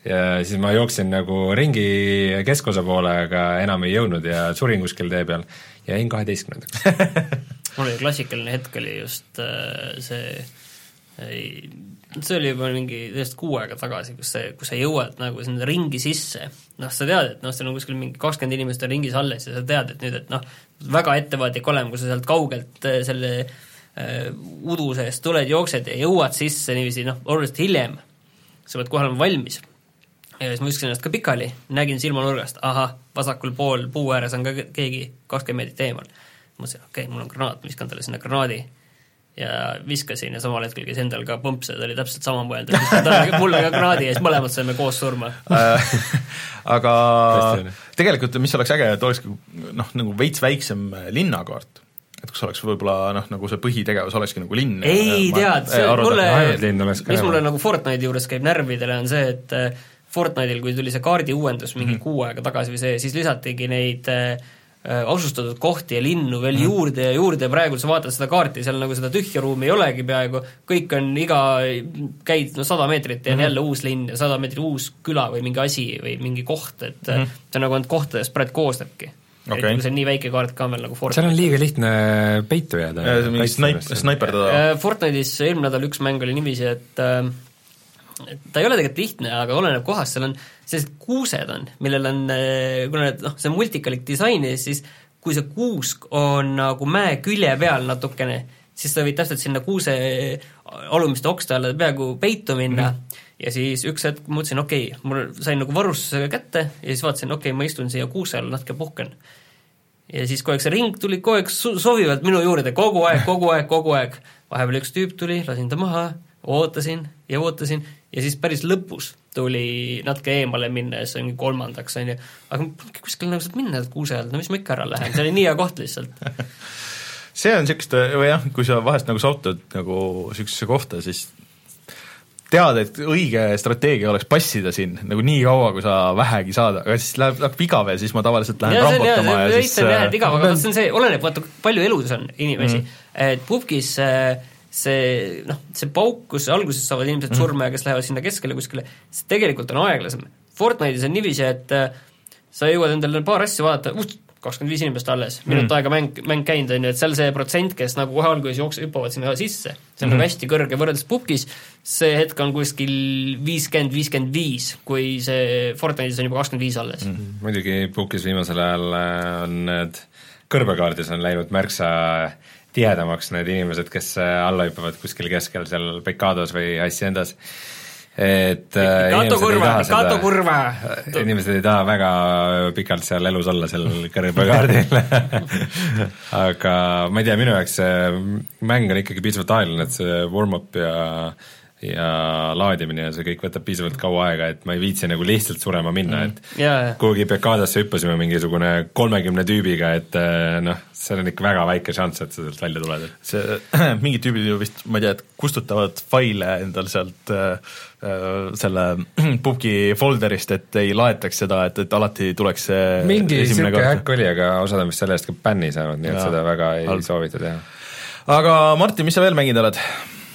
ja siis ma jooksin nagu ringi keskosa poole, aga enam ei jõudnud ja surin kuskil tee peal ja jäin kaheteistkümnendaks. mul oli klassikaline hetk oli just äh, see see oli juba mingi tõesti kuu aega tagasi, kus see, kus sa jõuad nagu sinna ringi sisse, noh, sa tead, et noh, seal on kuskil mingi kakskümmend inimest on ringis alles ja sa tead, et nüüd, et noh, väga ettevaatlik olema, kui sa sealt kaugelt äh, selle äh, udu seest tuled, jooksed ja jõuad sisse niiviisi noh, oluliselt hiljem, sa pead kohe olema valmis. ja siis ma viskasin ennast ka pikali, nägin silmanurgast, ahah, vasakul pool puu ääres on ka ke- keegi kakskümmend meetrit eemal. mõtlesin, okei okay,, mul on granaat, viskan talle sinna granaadi ja viskasin ja samal hetkel käis endal ka põmps ja ta oli täpselt sama mõelnud, et viskan talle, mulle ka granaadi ja siis mõlemad saime koos surma. Äh, aga tegelikult mis oleks äge, et olekski noh, nagu veits väiksem linnakaart. et kus oleks võib-olla noh, nagu see põhitegevus olekski nagu linn. ei tead, see mulle oleks, ka mis mulle nagu Fortnite'i juures käib närvidele, on see, et äh, Fortnite'il, kui tuli see kaardi uuendus mingi mm -hmm. kuu aega tagasi või see, siis lisatigi neid äh, asustatud kohti ja linnu veel mm juurde ja juurde ja praegu sa vaatad seda kaarti, seal nagu seda tühja ruumi ei olegi peaaegu, kõik on iga, käid no sada meetrit ja on mm jälle uus linn ja sada meetrit uus küla või mingi asi või mingi koht, et mm see nagu ainult kohtadest praegu koosnebki Okei. eriti kui see on nii väike kaart ka veel nagu seal on Fortnite. liiga lihtne peitu jääda. snaip, snaiperdada. Äh, Fortnite'is eelmine nädal üks mäng oli niiviisi, et äh, et ta ei ole tegelikult lihtne, aga oleneb kohast, seal on sellised kuused on, millel on, kuna need noh, see on multikalik disain ja siis kui see kuusk on nagu mäe külje peal natukene, siis sa võid täpselt sinna kuuse alumiste okste alla peaaegu peitu minna mm -hmm. ja siis üks hetk mõtlesin, okei okay,, mul sain nagu varustuse kätte ja siis vaatasin, okei okay,, ma istun siia kuuse all natuke puhkan ja siis kogu aeg see ring tuli kogu aeg su- sobivalt minu juurde, kogu aeg, kogu aeg, kogu aeg. vahepeal üks tüüp tuli, lasin ta maha, ootasin ja ootasin ja siis päris lõpus tuli natuke eemale siis oli mingi kolmandaks, on ju, aga kuskil nagu saad minna kuuse alt, no mis ma ikka ära lähen, see oli nii hea koht lihtsalt. see on niisugust, või jah, kui sa vahest nagu satud nagu niisugusesse kohta, siis tead, et õige strateegia oleks passida siin nagu nii kaua, kui sa vähegi saad, aga siis läheb, läheb igav ja siis ma tavaliselt lähen ja, rambutama ja, ja siis jah, et igav, aga see on see, oleneb, vaata, palju elus on inimesi mm. -hmm. et pubgis see noh, see pauk, kus alguses saavad inimesed Mhm. surma ja kes lähevad sinna keskele kuskile, see tegelikult on aeglasem. Fortnite'is on niiviisi, et äh, sa jõuad endale paar asja vaadata, kakskümmend viis inimest alles, minut Mm. aega mäng, mäng käinud, on ju, et seal see protsent, kes nagu kohe alguses jookse-, hüppavad sinna sisse, see on Mhm. nagu hästi kõrge, võrreldes pubgis see hetk on kuskil viiskümmend, viiskümmend viis, kui see Fortnite'is on juba kakskümmend viis alles Mhm. mm.. muidugi Pukis viimasel ajal äh, on need kõrbekaardis on läinud märksa tihedamaks need inimesed, kes äh, alla hüppavad kuskil keskel seal Pecados või Haciendas, et äh, Kato inimesed ei kurva Kato kurva! inimesed ei taha väga pikalt seal elus olla, seal kõrbekaardil aga ma ei tea, minu jaoks see mäng on ikkagi piisavalt aeglane, et see warm-up ja ja laadimine ja see kõik võtab piisavalt kaua aega, et ma ei viitsi nagu lihtsalt surema minna, et jaa, jaa. kuhugi Pekadasse hüppasime mingisugune kolmekümne tüübiga, et eh, noh, seal on ikka väga väike šanss, et sa sealt välja tuled, see, mingid tüübid ju vist, ma ei tea, et kustutavad faile endal sealt äh, äh, selle pubgi folderist, et ei laetaks seda, et, et alati tuleks see mingi esimene niisugune häkk oli, aga osad on vist selle eest ka bänni saanud, nii et Jaa. seda väga ei Halb. soovita teha. aga Martin, mis sa veel mänginud oled?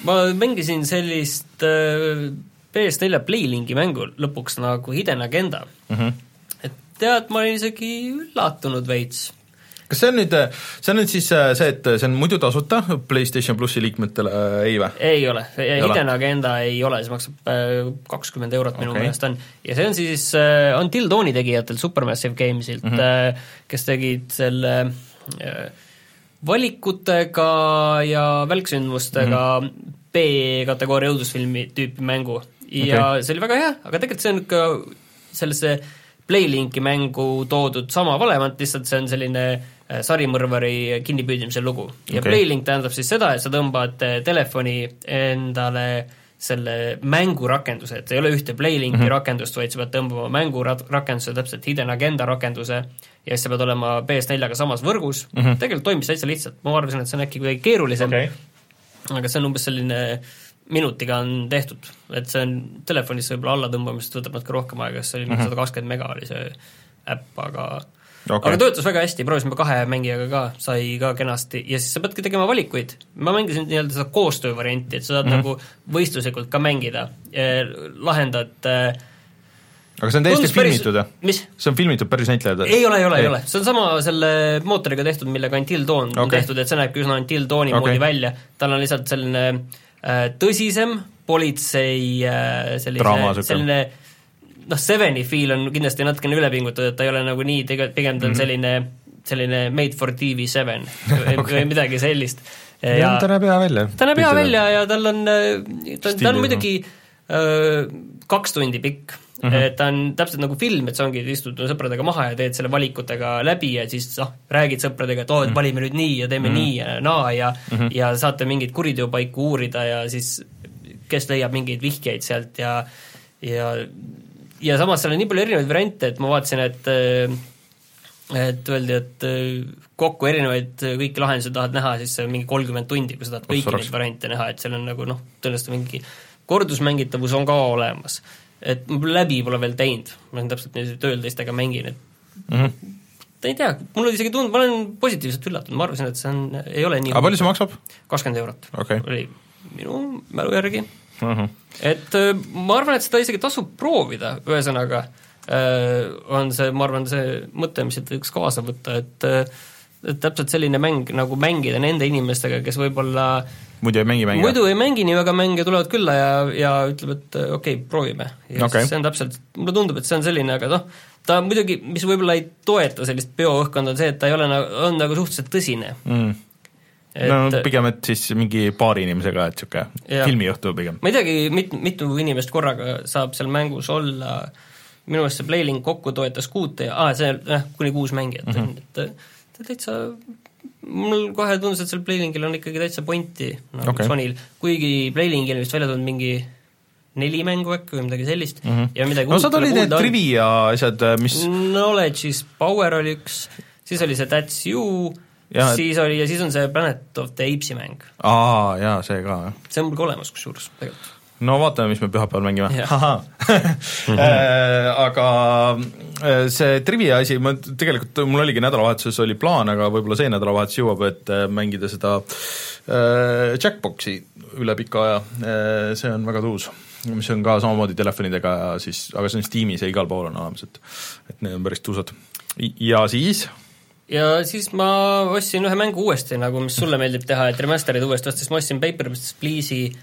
Ma mängisin sellist äh, PS4 Playlinki mängu lõpuks nagu Hidden Agenda mm. -hmm. et tead, ma olin isegi üllatunud veits. kas see on nüüd, see on nüüd siis äh, see, et see on muidu tasuta PlayStation plussi liikmetele, äh, ei või? ei ole? Hidden Agenda ei ole, see maksab kakskümmend eurot minu Okei. meelest on. ja see on siis äh, Until Dawni tegijatelt, Supermassive Gamesilt mm. -hmm. kes tegid selle äh, valikutega ja välksündmustega mm -hmm. B-kategooria õudusfilmi tüüpi mängu ja Okei. see oli väga hea, aga tegelikult see on ka sellesse Playlinki mängu toodud sama valevant, lihtsalt see on selline äh, sarimõrvari kinnipüüdmise lugu. ja okay. Playlink tähendab siis seda, et sa tõmbad äh, telefoni endale selle mängurakenduse, et ei ole ühte Playlinki mm. -hmm. rakendust, vaid sa pead tõmbama mängurakenduse, täpselt Hidden Agenda rakenduse, ja siis sa pead olema PS4-ga samas võrgus mm, Mhm. -hmm. tegelikult toimis täitsa lihtsalt, ma arvasin, et see on äkki kuidagi keerulisem okay. aga see on umbes selline minutiga on tehtud, et see on telefonis võib-olla allatõmbamisest võtab natuke rohkem aega, sest see oli sada kakskümmend mega oli see äpp, aga okay. aga töötas väga hästi, proovisime kahe mängijaga ka, sai ka kenasti ja siis sa peadki tegema valikuid. ma mängisin nii-öelda seda koostöö varianti, et sa saad mm -hmm. nagu võistluslikult ka mängida, lahendad äh, aga see on täiesti tundus filmitud või? see on filmitud päris näitlejad ei ole, ei ole, ei ole, see on sama selle mootoriga tehtud, millega Until Dawn okay. on tehtud, et see näebki üsna Until Dawni okay. moodi välja, tal on lihtsalt selline äh, tõsisem politsei äh, sellise selline noh, Seveni feel on kindlasti natukene ülepingutatud, et ta ei ole nagu nii, tege-, pigem ta on selline selline made for TV seven Okei. või midagi sellist. ja ta näeb hea välja. ta näeb hea välja ja tal on, ta, ta Stiili, on muidugi öö, kaks tundi pikk mm. Mhm. -hmm. ta on täpselt nagu film, et sa ongi, istud sõpradega maha ja teed selle valikutega läbi ja siis noh, räägid sõpradega, et oo, Mhm. et valime nüüd nii ja teeme mm -hmm. nii ja naa ja mm -hmm. ja saate mingeid kuriteopaiku uurida ja siis kes leiab mingeid vihjeid sealt ja ja ja samas seal on nii palju erinevaid variante, et ma vaatasin, et et öeldi, et kokku erinevaid kõiki lahendusi tahad näha, siis see on mingi kolmkümmend tundi, kui sa tahad kõiki soraks. neid variante näha, et seal on nagu noh, tõenäoliselt mingi kordusmängitavus on ka olemas. Et ma läbi pole veel teinud, ma olen täpselt niiviisi tööl teistega mängin, et mm. -hmm. ei tea, mul oli isegi tund-, ma olen positiivselt üllatunud, ma arvasin, et see on, ei ole nii aga palju see maksab? kakskümmend eurot Okei. oli minu mälu järgi Uh -huh. et äh, ma arvan, et seda isegi tasub proovida, ühesõnaga äh, on see, ma arvan, see mõte, mis siit võiks kaasa võtta, et äh, täpselt selline mäng nagu mängida nende inimestega, kes võib-olla muidu ei mängi mänge? muidu ei mängi nii väga mänge, tulevad külla ja, ja ütlevad, et äh, okei okay,, proovime. ja okay. see on täpselt, mulle tundub, et see on selline, aga noh, ta muidugi, mis võib-olla ei toeta sellist peoõhkkonda, on see, et ta ei ole nagu, on nagu suhteliselt tõsine. mm. et no pigem, et siis mingi paari inimesega, et niisugune filmiõhtu pigem. ma ei teagi, mit-, mitu inimest korraga saab seal mängus olla, minu meelest see Playlink kokku toetas kuute ja aa, see jah, kuni kuus mängijat on mm, -hmm. et täitsa mul kohe tundus, et seal Playlinkil on ikkagi täitsa pointi nagu okay. Sonil, kuigi Playlinkil on vist välja tulnud mingi neli mängu äkki või midagi sellist mm -hmm. ja midagi no pole olid need kuulda olnud. trivia asjad, mis Knowledge is power oli üks, siis oli see That's you, et- siis oli ja siis on see Planet of the Apes'i mäng. aa jaa, see ka jah see on mul ka olemas kusjuures tegelikult. No vaatame, mis me pühapäeval mängime Jah.. aga äh, see trivia asi, ma tegelikult, mul oligi nädalavahetuses oli plaan, aga võib-olla see nädalavahetus jõuab, et äh, mängida seda äh, Jackboxi üle pika aja, see on väga tuus mis on ka samamoodi telefonidega ja siis, aga see on Steamis ja igal pool on olemas, et et need on päris tuusad. ja siis ja siis ma ostsin ühe mängu uuesti nagu, mis sulle meeldib teha, et remaster'id uuesti ostes, ma ostsin Paper Please'i,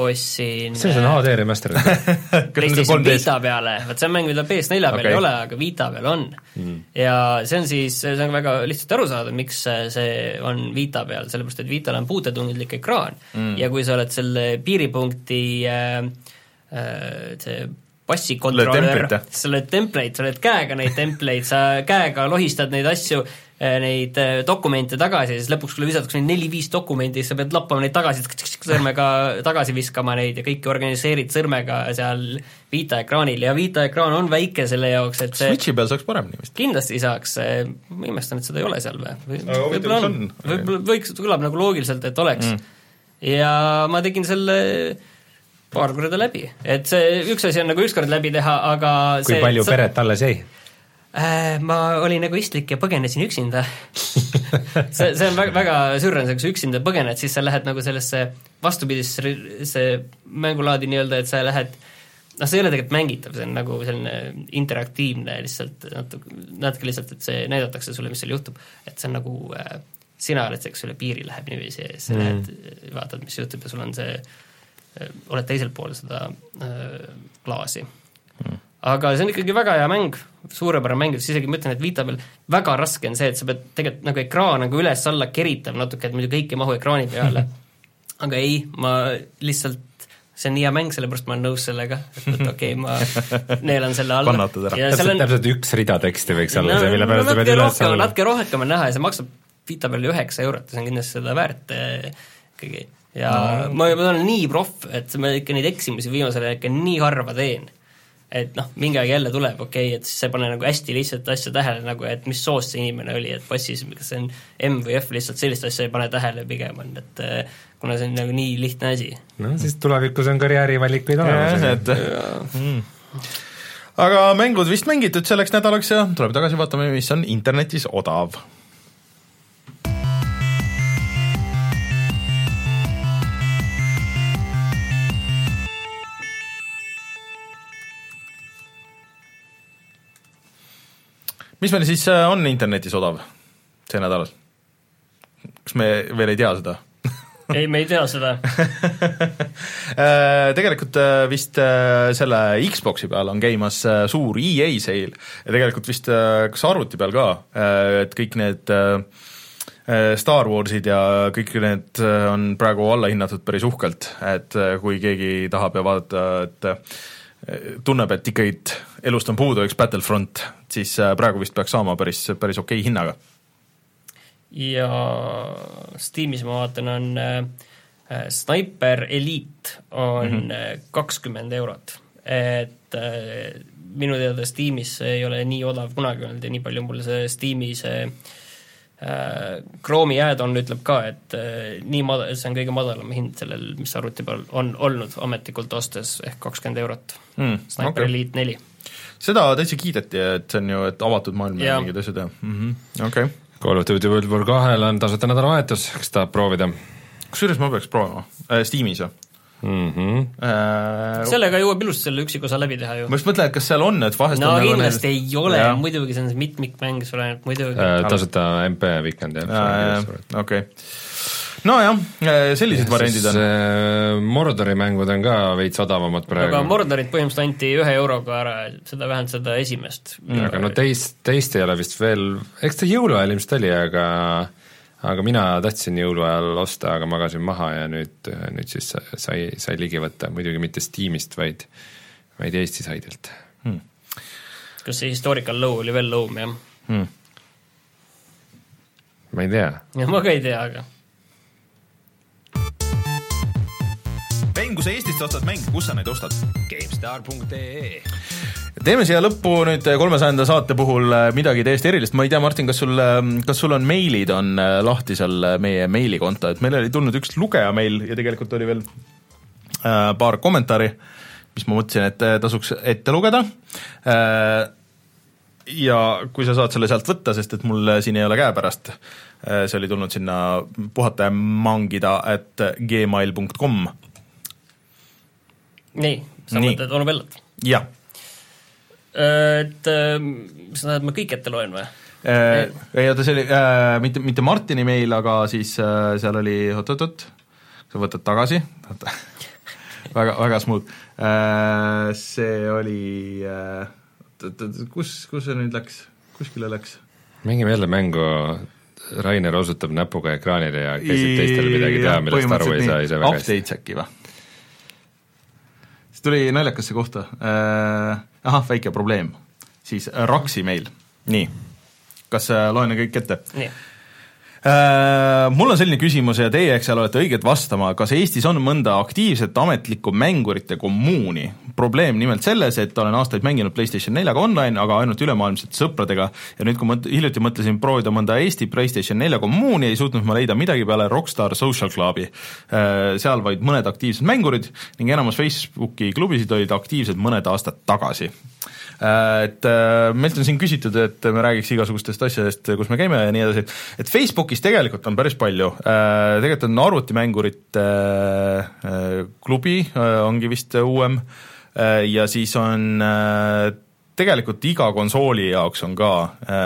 ostsin see on HD remaster. on see PlayStation 3D-s Vita peale, vot see on mäng, mida PS4 peal okay. ei ole, aga Vita peal on mm.. ja see on siis, see on väga lihtsalt aru saada, miks see on Vita peal, sellepärast et Vital on puutetundlik ekraan mm. ja kui sa oled selle piiripunkti äh, äh, see passikontrolör sa oled template, sa oled käega neid template'id, sa käega lohistad neid asju, neid äh, dokumente tagasi ja siis lõpuks, kui visatakse neid neli-viis dokumenti, siis sa pead lappama neid tagasi, sõrmega tagasi viskama neid ja kõike organiseerid sõrmega seal Vita ekraanil ja Vita ekraan on väike selle jaoks, et see Switchi peal saaks paremini vist. kindlasti saaks, ma imestan, et seda ei ole seal või? Võib-olla on on?, võib-olla võiks, kõlab nagu loogiliselt, et oleks mm.. ja ma tegin selle paar korda läbi, et see üks asi on nagu ükskord läbi teha, aga kui see, palju sa- peret alles jäi? Äh, ma olin egoistlik ja põgenesin üksinda. See, see on väga, väga sürr on see, kui sa üksinda põgened, siis sa lähed nagu sellesse vastupidisesse mängulaadi nii-öelda, et sa lähed noh, see ei ole tegelikult mängitav, see on nagu selline interaktiivne lihtsalt natuke, natuke lihtsalt, et see näidatakse sulle, mis seal juhtub, et see on nagu äh, sina oled see, kes üle piiri läheb niiviisi ja siis sa mm. lähed, vaatad, mis juhtub ja sul on see, oled teisel pool seda äh, klaasi aga see on ikkagi väga hea mäng, suurepärane mäng, siis isegi ma ütlen, et Vita peal väga raske on see, et sa pead tegelikult nagu ekraan nagu üles-alla keritav natuke, et muidu kõik ei mahu ekraani peale. aga ei, ma lihtsalt, see on nii hea mäng, sellepärast ma olen nõus sellega, et okei okay,, ma neelan selle alla. Kannatad ära. täpselt, täpselt üks rida teksti võiks olla see, mille peale sa pead natuke üles alla. natuke rohkem on näha ja see maksab Vita peal üheksa eurot ja see on kindlasti seda väärt eh, ikkagi. ja no. ma, ma olen nii proff, et ma ikka neid eksimusi viimasel ajal ikka nii harva teen. Et noh, mingi aeg jälle tuleb, okei okay,, et siis sa ei pane nagu hästi lihtsalt asja tähele nagu, et mis soost see inimene oli, et passis, kas see on M või F, lihtsalt sellist asja ei pane tähele pigem on, et eh, kuna see on nagu nii lihtne asi. no siis tulevikus on karjäärivalikuid olemas. et mm. aga mängud vist mängitud selleks nädalaks ja tuleme tagasi, vaatame, mis on internetis odav. Mis meil siis äh, on internetis odav see nädal? kas me veel ei tea seda? ei, me ei tea seda. Äh, Tegelikult äh, vist selle Xbox'i peal on käimas suur EA sale ja tegelikult vist kas arvuti peal ka, et kõik need Star Warsid ja kõik need on praegu allahinnatud päris uhkelt, et kui keegi tahab ja vaadata, et tunneb, et ikkagi elust on puudu üks Battlefront, siis äh, praegu vist peaks saama päris, päris okei hinnaga. ja Steamis ma vaatan, on äh, Sniper Elite on kakskümmend mm -hmm. eurot, et äh, minu teada Steamis ei ole nii odav kunagi olnud ja nii palju mulle see Steam'i see äh, Chrome'i add-on ütleb ka, et äh, nii mada-, see on kõige madalam hind sellel, mis arvuti peal on olnud ametlikult ostes, ehk kakskümmend eurot Mm, Sniper okay. Elite neli. seda täitsa kiideti, et see on ju, et avatud maailm ja mingid asjad ja mm -hmm. okei okay.. Call of Duty World War kahel on tasuta nädalavahetus, kes tahab proovida kusjuures ma peaks proovima äh,, Steamis või mm? -hmm. äh,? sellega jõuab ilusti selle üksikosa läbi teha ju ma. just mõtlen, et kas seal on, et vahest no on kindlasti ei ole muidugi see on see mitmikmäng, sul ainult muidugi Äh, tasuta MP Weekend jah. okei. nojah, sellised variandid on. Mordori mängud on ka veits odavamad praegu aga. Mordorit põhimõtteliselt anti ühe euroga ära, seda vähemalt seda esimest. aga no teist, teist ei ole vist veel, eks ta jõuluajal ilmselt oli, aga aga mina tahtsin jõuluajal osta, aga magasin maha ja nüüd, nüüd siis sai, sai ligi võtta, muidugi mitte Steamist, vaid vaid Eesti saidilt. kas see Historical Low oli veel loom, jah? Hmm. ma ei tea. ma ka ei tea, aga Rein, kui sa Eestist ostad mänge, kus sa neid ostad? GameStar.ee teeme siia lõppu nüüd kolmesajanda saate puhul äh, midagi täiesti erilist, ma ei tea, Martin, kas sul, kas sul on meilid on äh, lahti seal äh, meie meilikonto, et meil oli tulnud üks lugeja meil ja tegelikult oli veel paar kommentaari, mis ma mõtlesin, et tasuks ette lugeda. Ja kui sa saad selle sealt võtta, sest et mul siin ei ole käepärast, see oli tulnud sinna puhata ja mangida at gmail.com. nii, sa mõtled onu Bellat? jah et äh, sa tahad, ma kõik ette loen või? Äh, ei oota, see oli äh, mitte, mitte Martini meil, aga siis äh, seal oli oot-oot-oot, sa võtad tagasi, oota väga, väga smooth äh,, see oli äh,, oot-oot-oot, kus, kus see nüüd läks, kuskile läks? mängime jälle mängu, Rainer osutab näpuga ekraanile ja käsib teistele midagi teha, millest aru ei saa ise väga hästi. Updates äkki või? siis tuli naljakas see kohta äh,, ahah, väike probleem, siis äh, Raksi meil, nii, kas äh, loen kõik ette? nii mul on selline küsimus ja teie, eks seal olete õiged vastama, kas Eestis on mõnda aktiivset ametlikku mängurite kommuuni? probleem nimelt selles, et olen aastaid mänginud PlayStation neljaga online, aga ainult ülemaailmsete sõpradega ja nüüd, kui ma hiljuti mõtlesin proovida mõnda Eesti PlayStation nelja kommuuni, ei suutnud ma leida midagi peale Rockstar Social Clubi. Äh, seal vaid mõned aktiivsed mängurid ning enamus Facebooki klubisid olid aktiivsed mõned aastad tagasi Äh, et äh, meilt on siin küsitud, et me räägiks igasugustest asjadest, kus me käime ja nii edasi, et Facebookis tegelikult on päris palju, äh, tegelikult on arvutimängurite klubi, ongi vist uuem, ja siis on tegelikult iga konsooli jaoks on ka äh,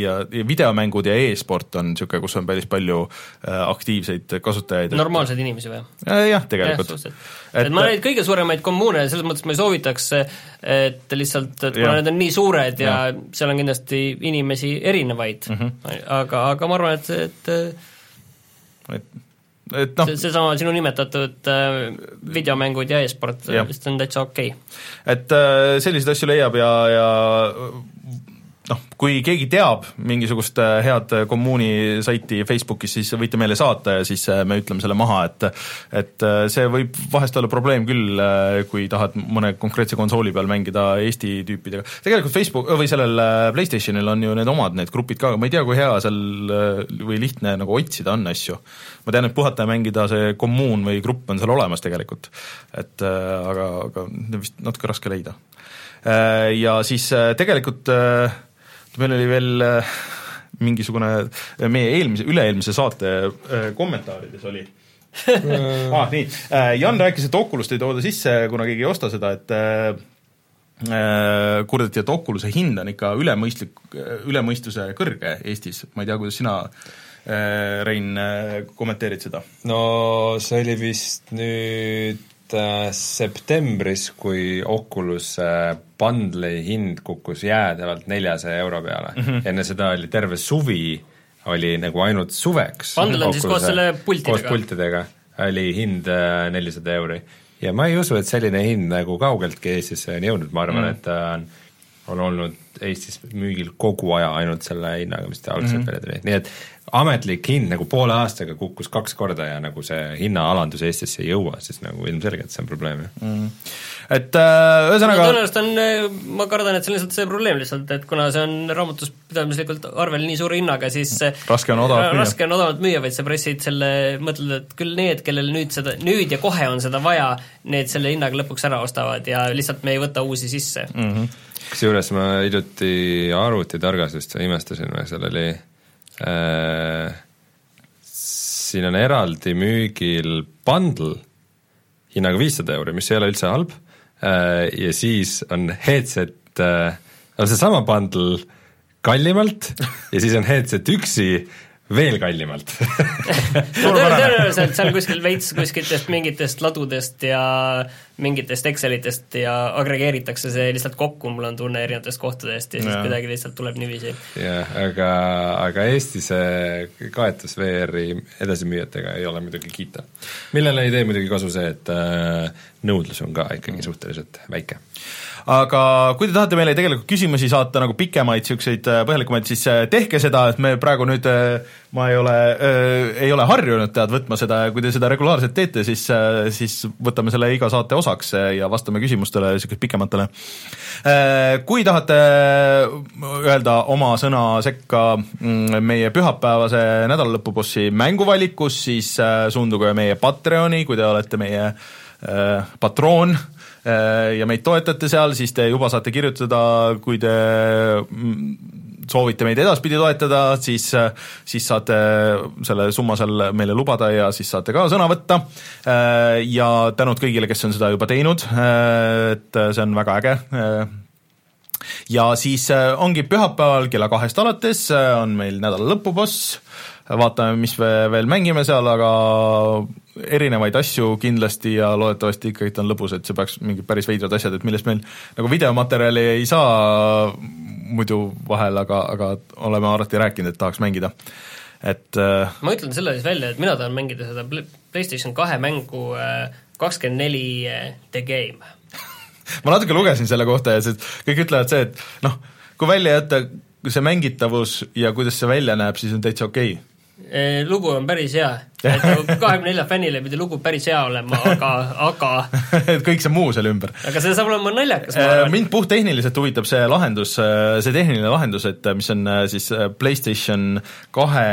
ja, ja videomängud ja e-sport on niisugune, kus on päris palju äh, aktiivseid kasutajaid. normaalseid inimesi või? jah, tegelikult. et ma neid kõige suuremaid kommuune, selles mõttes ma ei soovitaks, et lihtsalt, et kuna need on nii suured ja, ja seal on kindlasti inimesi erinevaid mm, -hmm. aga, aga ma arvan, et, et et et noh seesama sinu nimetatud äh, videomängud ja e-sport vist on täitsa okei. Okay.. et äh, selliseid asju leiab ja, ja noh, kui keegi teab mingisugust äh, head äh, kommuuni saiti Facebookis, siis võite meile saata ja siis äh, me ütleme selle maha, et et see võib vahest olla probleem küll, kui tahad mõne konkreetse konsooli peal mängida Eesti tüüpidega. tegelikult Facebook või sellel PlayStationil on ju need omad need grupid ka, ma ei tea, kui hea seal või lihtne nagu otsida on asju. ma tean, et puhata ja mängida see kommuun või grupp on seal olemas tegelikult, et aga, aga vist natuke raske leida. Ja siis tegelikult meil oli veel äh, mingisugune äh, meie eelmise, üle-eelmise saate äh, kommentaarides oli. Ah, nii, Jan rääkis, et Oculust ei tooda sisse, kuna keegi ei osta seda, et kurdeti, et Oculus'e hind on ikka ülemõistlik, üle mõistuse kõrge Eestis, ma ei tea, kuidas sina Rein, kommenteerid seda? no see oli vist nüüd Äh, septembris, kui Oculus bundle'i hind kukkus jäädavalt neljasaja euro peale mm, -hmm. enne seda oli terve suvi, oli nagu ainult suveks. Bundle on siis koos selle pultidega? koos pultidega oli hind äh, nelisada euri. ja ma ei usu, et selline hind nagu kaugeltki Eestisse on jõudnud, ma arvan mm, -hmm. et ta on, on olnud Eestis müügil kogu aja ainult selle hinnaga, mis ta algselt mm -hmm. välja tuli, nii et ametlik hind nagu poole aastaga kukkus kaks korda ja nagu see hinnaalandus Eestisse ei jõua, siis nagu ilmselgelt see on probleem ju mm.. et äh, ühesõnaga no, tõenäoliselt on, äh, ma kardan, et see on lihtsalt see probleem lihtsalt, et kuna see on raamatupidamislikult arvel nii suure hinnaga, siis raske on odavalt müüa. raske on odavalt müüa, vaid sa pressid selle, mõtled, et küll need, kellel nüüd seda, nüüd ja kohe on seda vaja, need selle hinnaga lõpuks ära ostavad ja lihtsalt me ei võta uusi sisse mm -hmm. Kusjuures ma hiljuti arvutitargastust imestasin, seal oli Äh, siin on eraldi müügil bundle hinnaga viissada euri, mis ei ole üldse halb, äh, ja siis on headset, äh, on seesama bundle kallimalt ja siis on headset üksi veel kallimalt tõenäoliselt seal kuskil veits kuskiltest mingitest ladudest ja mingitest Excelitest ja agregeeritakse see lihtsalt kokku, mul on tunne, erinevatest kohtadest ja siis ja. kuidagi lihtsalt tuleb niiviisi. jah, aga, aga Eesti see kaetus VR-i edasimüüjatega ei ole muidugi kiita. millele ei tee muidugi kasu see, et äh, nõudlus on ka ikkagi suhteliselt väike aga kui te tahate meile tegelikult küsimusi saata nagu pikemaid, niisuguseid äh, põhjalikumaid, siis äh, tehke seda, et me praegu nüüd äh, ma ei ole ei ole harjunud tead võtma seda ja kui te seda regulaarselt teete, siis siis võtame selle iga saate osaks ja vastame küsimustele niisugust pikematele. Kui tahate öelda oma sõna sekka mm, meie pühapäevase nädalalõpubossi mänguvalikus, siis suunduge meie Patreoni, kui te olete meie patroon ja meid toetate seal, siis te juba saate kirjutada, kui te mm, soovite meid edaspidi toetada, siis, siis saate selle summa seal meile lubada ja siis saate ka sõna võtta. ja tänud kõigile, kes on seda juba teinud, et see on väga äge ja siis ongi pühapäeval kella kahest alates on meil nädala lõpuboss, vaatame, mis me veel mängime seal, aga erinevaid asju kindlasti ja loodetavasti ikkagi on lõbus, et see peaks mingid päris veidrad asjad, et millest meil nagu videomaterjali ei saa muidu vahel, aga, aga oleme alati rääkinud, et tahaks mängida. et äh, ma ütlen selle siis välja, et mina tahan mängida seda PlayStation kahe mängu kakskümmend neli äh, The Game ma natuke lugesin selle kohta ja see, kõik ütlevad see, et noh, kui välja jätta see mängitavus ja kuidas see välja näeb, siis on täitsa okei okay lugu on päris hea, et kahekümne nelja fännile pidi lugu päris hea olema, aga, aga et kõik see muu selle ümber. aga see saab olema naljakas, arvan. mind puhttehniliselt huvitab see lahendus, see tehniline lahendus, et mis on siis PlayStation kahe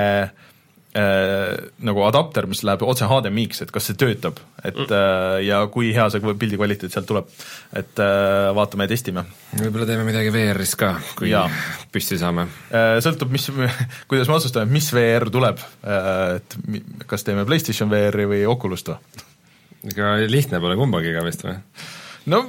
äh, nagu adapter, mis läheb otse HDMI-ks, et kas see töötab, et mm. äh, ja kui hea see pildi kvaliteet sealt tuleb. et äh, vaatame ja testime. võib-olla teeme midagi VR-is ka, kui ja. püsti saame äh,. Sõltub, mis, kuidas me otsustame, mis VR tuleb äh,, et kas teeme PlayStation VR-i või Oculus't või? ega lihtne pole kumbagi ka vist või? no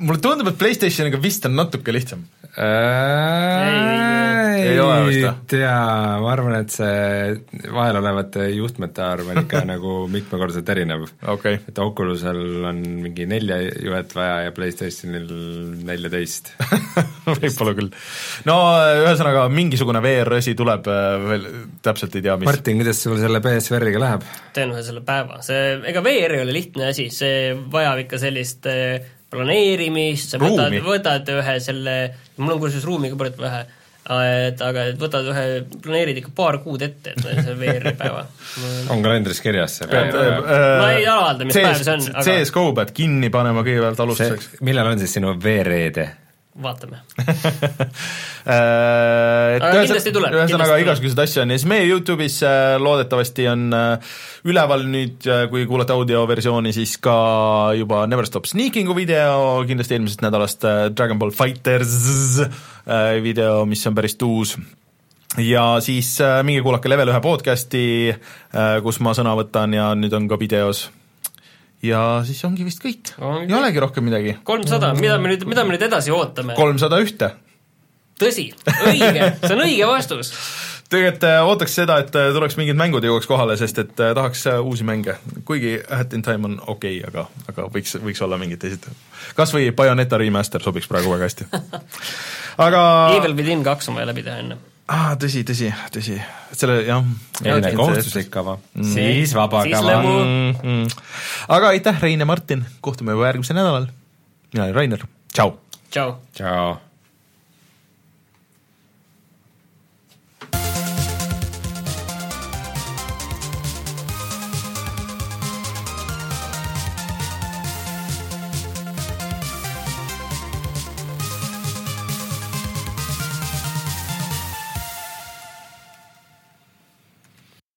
mulle tundub, et PlayStationiga vist on natuke lihtsam ei, ei ole vist või? tea, ma arvan, et see vahelolevate juhtmete arv on ikka nagu mitmekordselt erinev okay.. et Oculusel on mingi nelja juhet vaja ja PlayStationil neljateist võib-olla küll. no ühesõnaga, mingisugune VR-asi tuleb veel, täpselt ei tea, mis Martin, kuidas sul selle PSVR-iga läheb? teen ühe selle päeva, see, ega VR ei ole lihtne asi, see vajab ikka sellist planeerimist, sa võtad, võtad ühe selle, mul on kusjuures ruumi ka päris vähe, et aga et võtad ühe, planeerid ikka paar kuud ette, et see VR-i päeva. on kalendris kirjas see päev? ma ei avalda, mis päev see on, aga CS-GO pead kinni panema kõigepealt alustuseks. millal on siis sinu VR-ED? Vaatame. Äh, et aga kindlasti tuleb. ühesõnaga igasuguseid asju on ja siis meie YouTube'is äh, loodetavasti on äh, üleval nüüd, kui kuulate audioversiooni, siis ka juba Never Stop Sneaking'u video, kindlasti eelmisest nädalast Dragon Ball Fighters video, mis on päris uus ja siis minge kuulake Level ühe podcast'i, kus ma sõna võtan ja nüüd on ka videos ja siis ongi vist kõik, ei olegi rohkem midagi. kolmsada, mida me nüüd, mida me nüüd edasi ootame? kolmsada ühte tõsi, õige, see on õige vastus tegelikult äh, ootaks seda, et äh, tuleks mingid mängud jõuaks kohale, sest et äh, tahaks uusi mänge. kuigi Hat in Time on okei okay,, aga, aga võiks, võiks olla mingid teised. kas või Bayoneta remaster sobiks praegu väga hästi. aga Evil Within kaks on vaja läbi teha enne. Aa, tõsi, tõsi, tõsi, selle jah. enne kohustuslik kava mm., siis vaba siis kava. Mm -hmm. aga aitäh, Rein ja Martin, kohtume juba järgmisel nädalal. mina olen Rainer, tšau. tšau. tšau.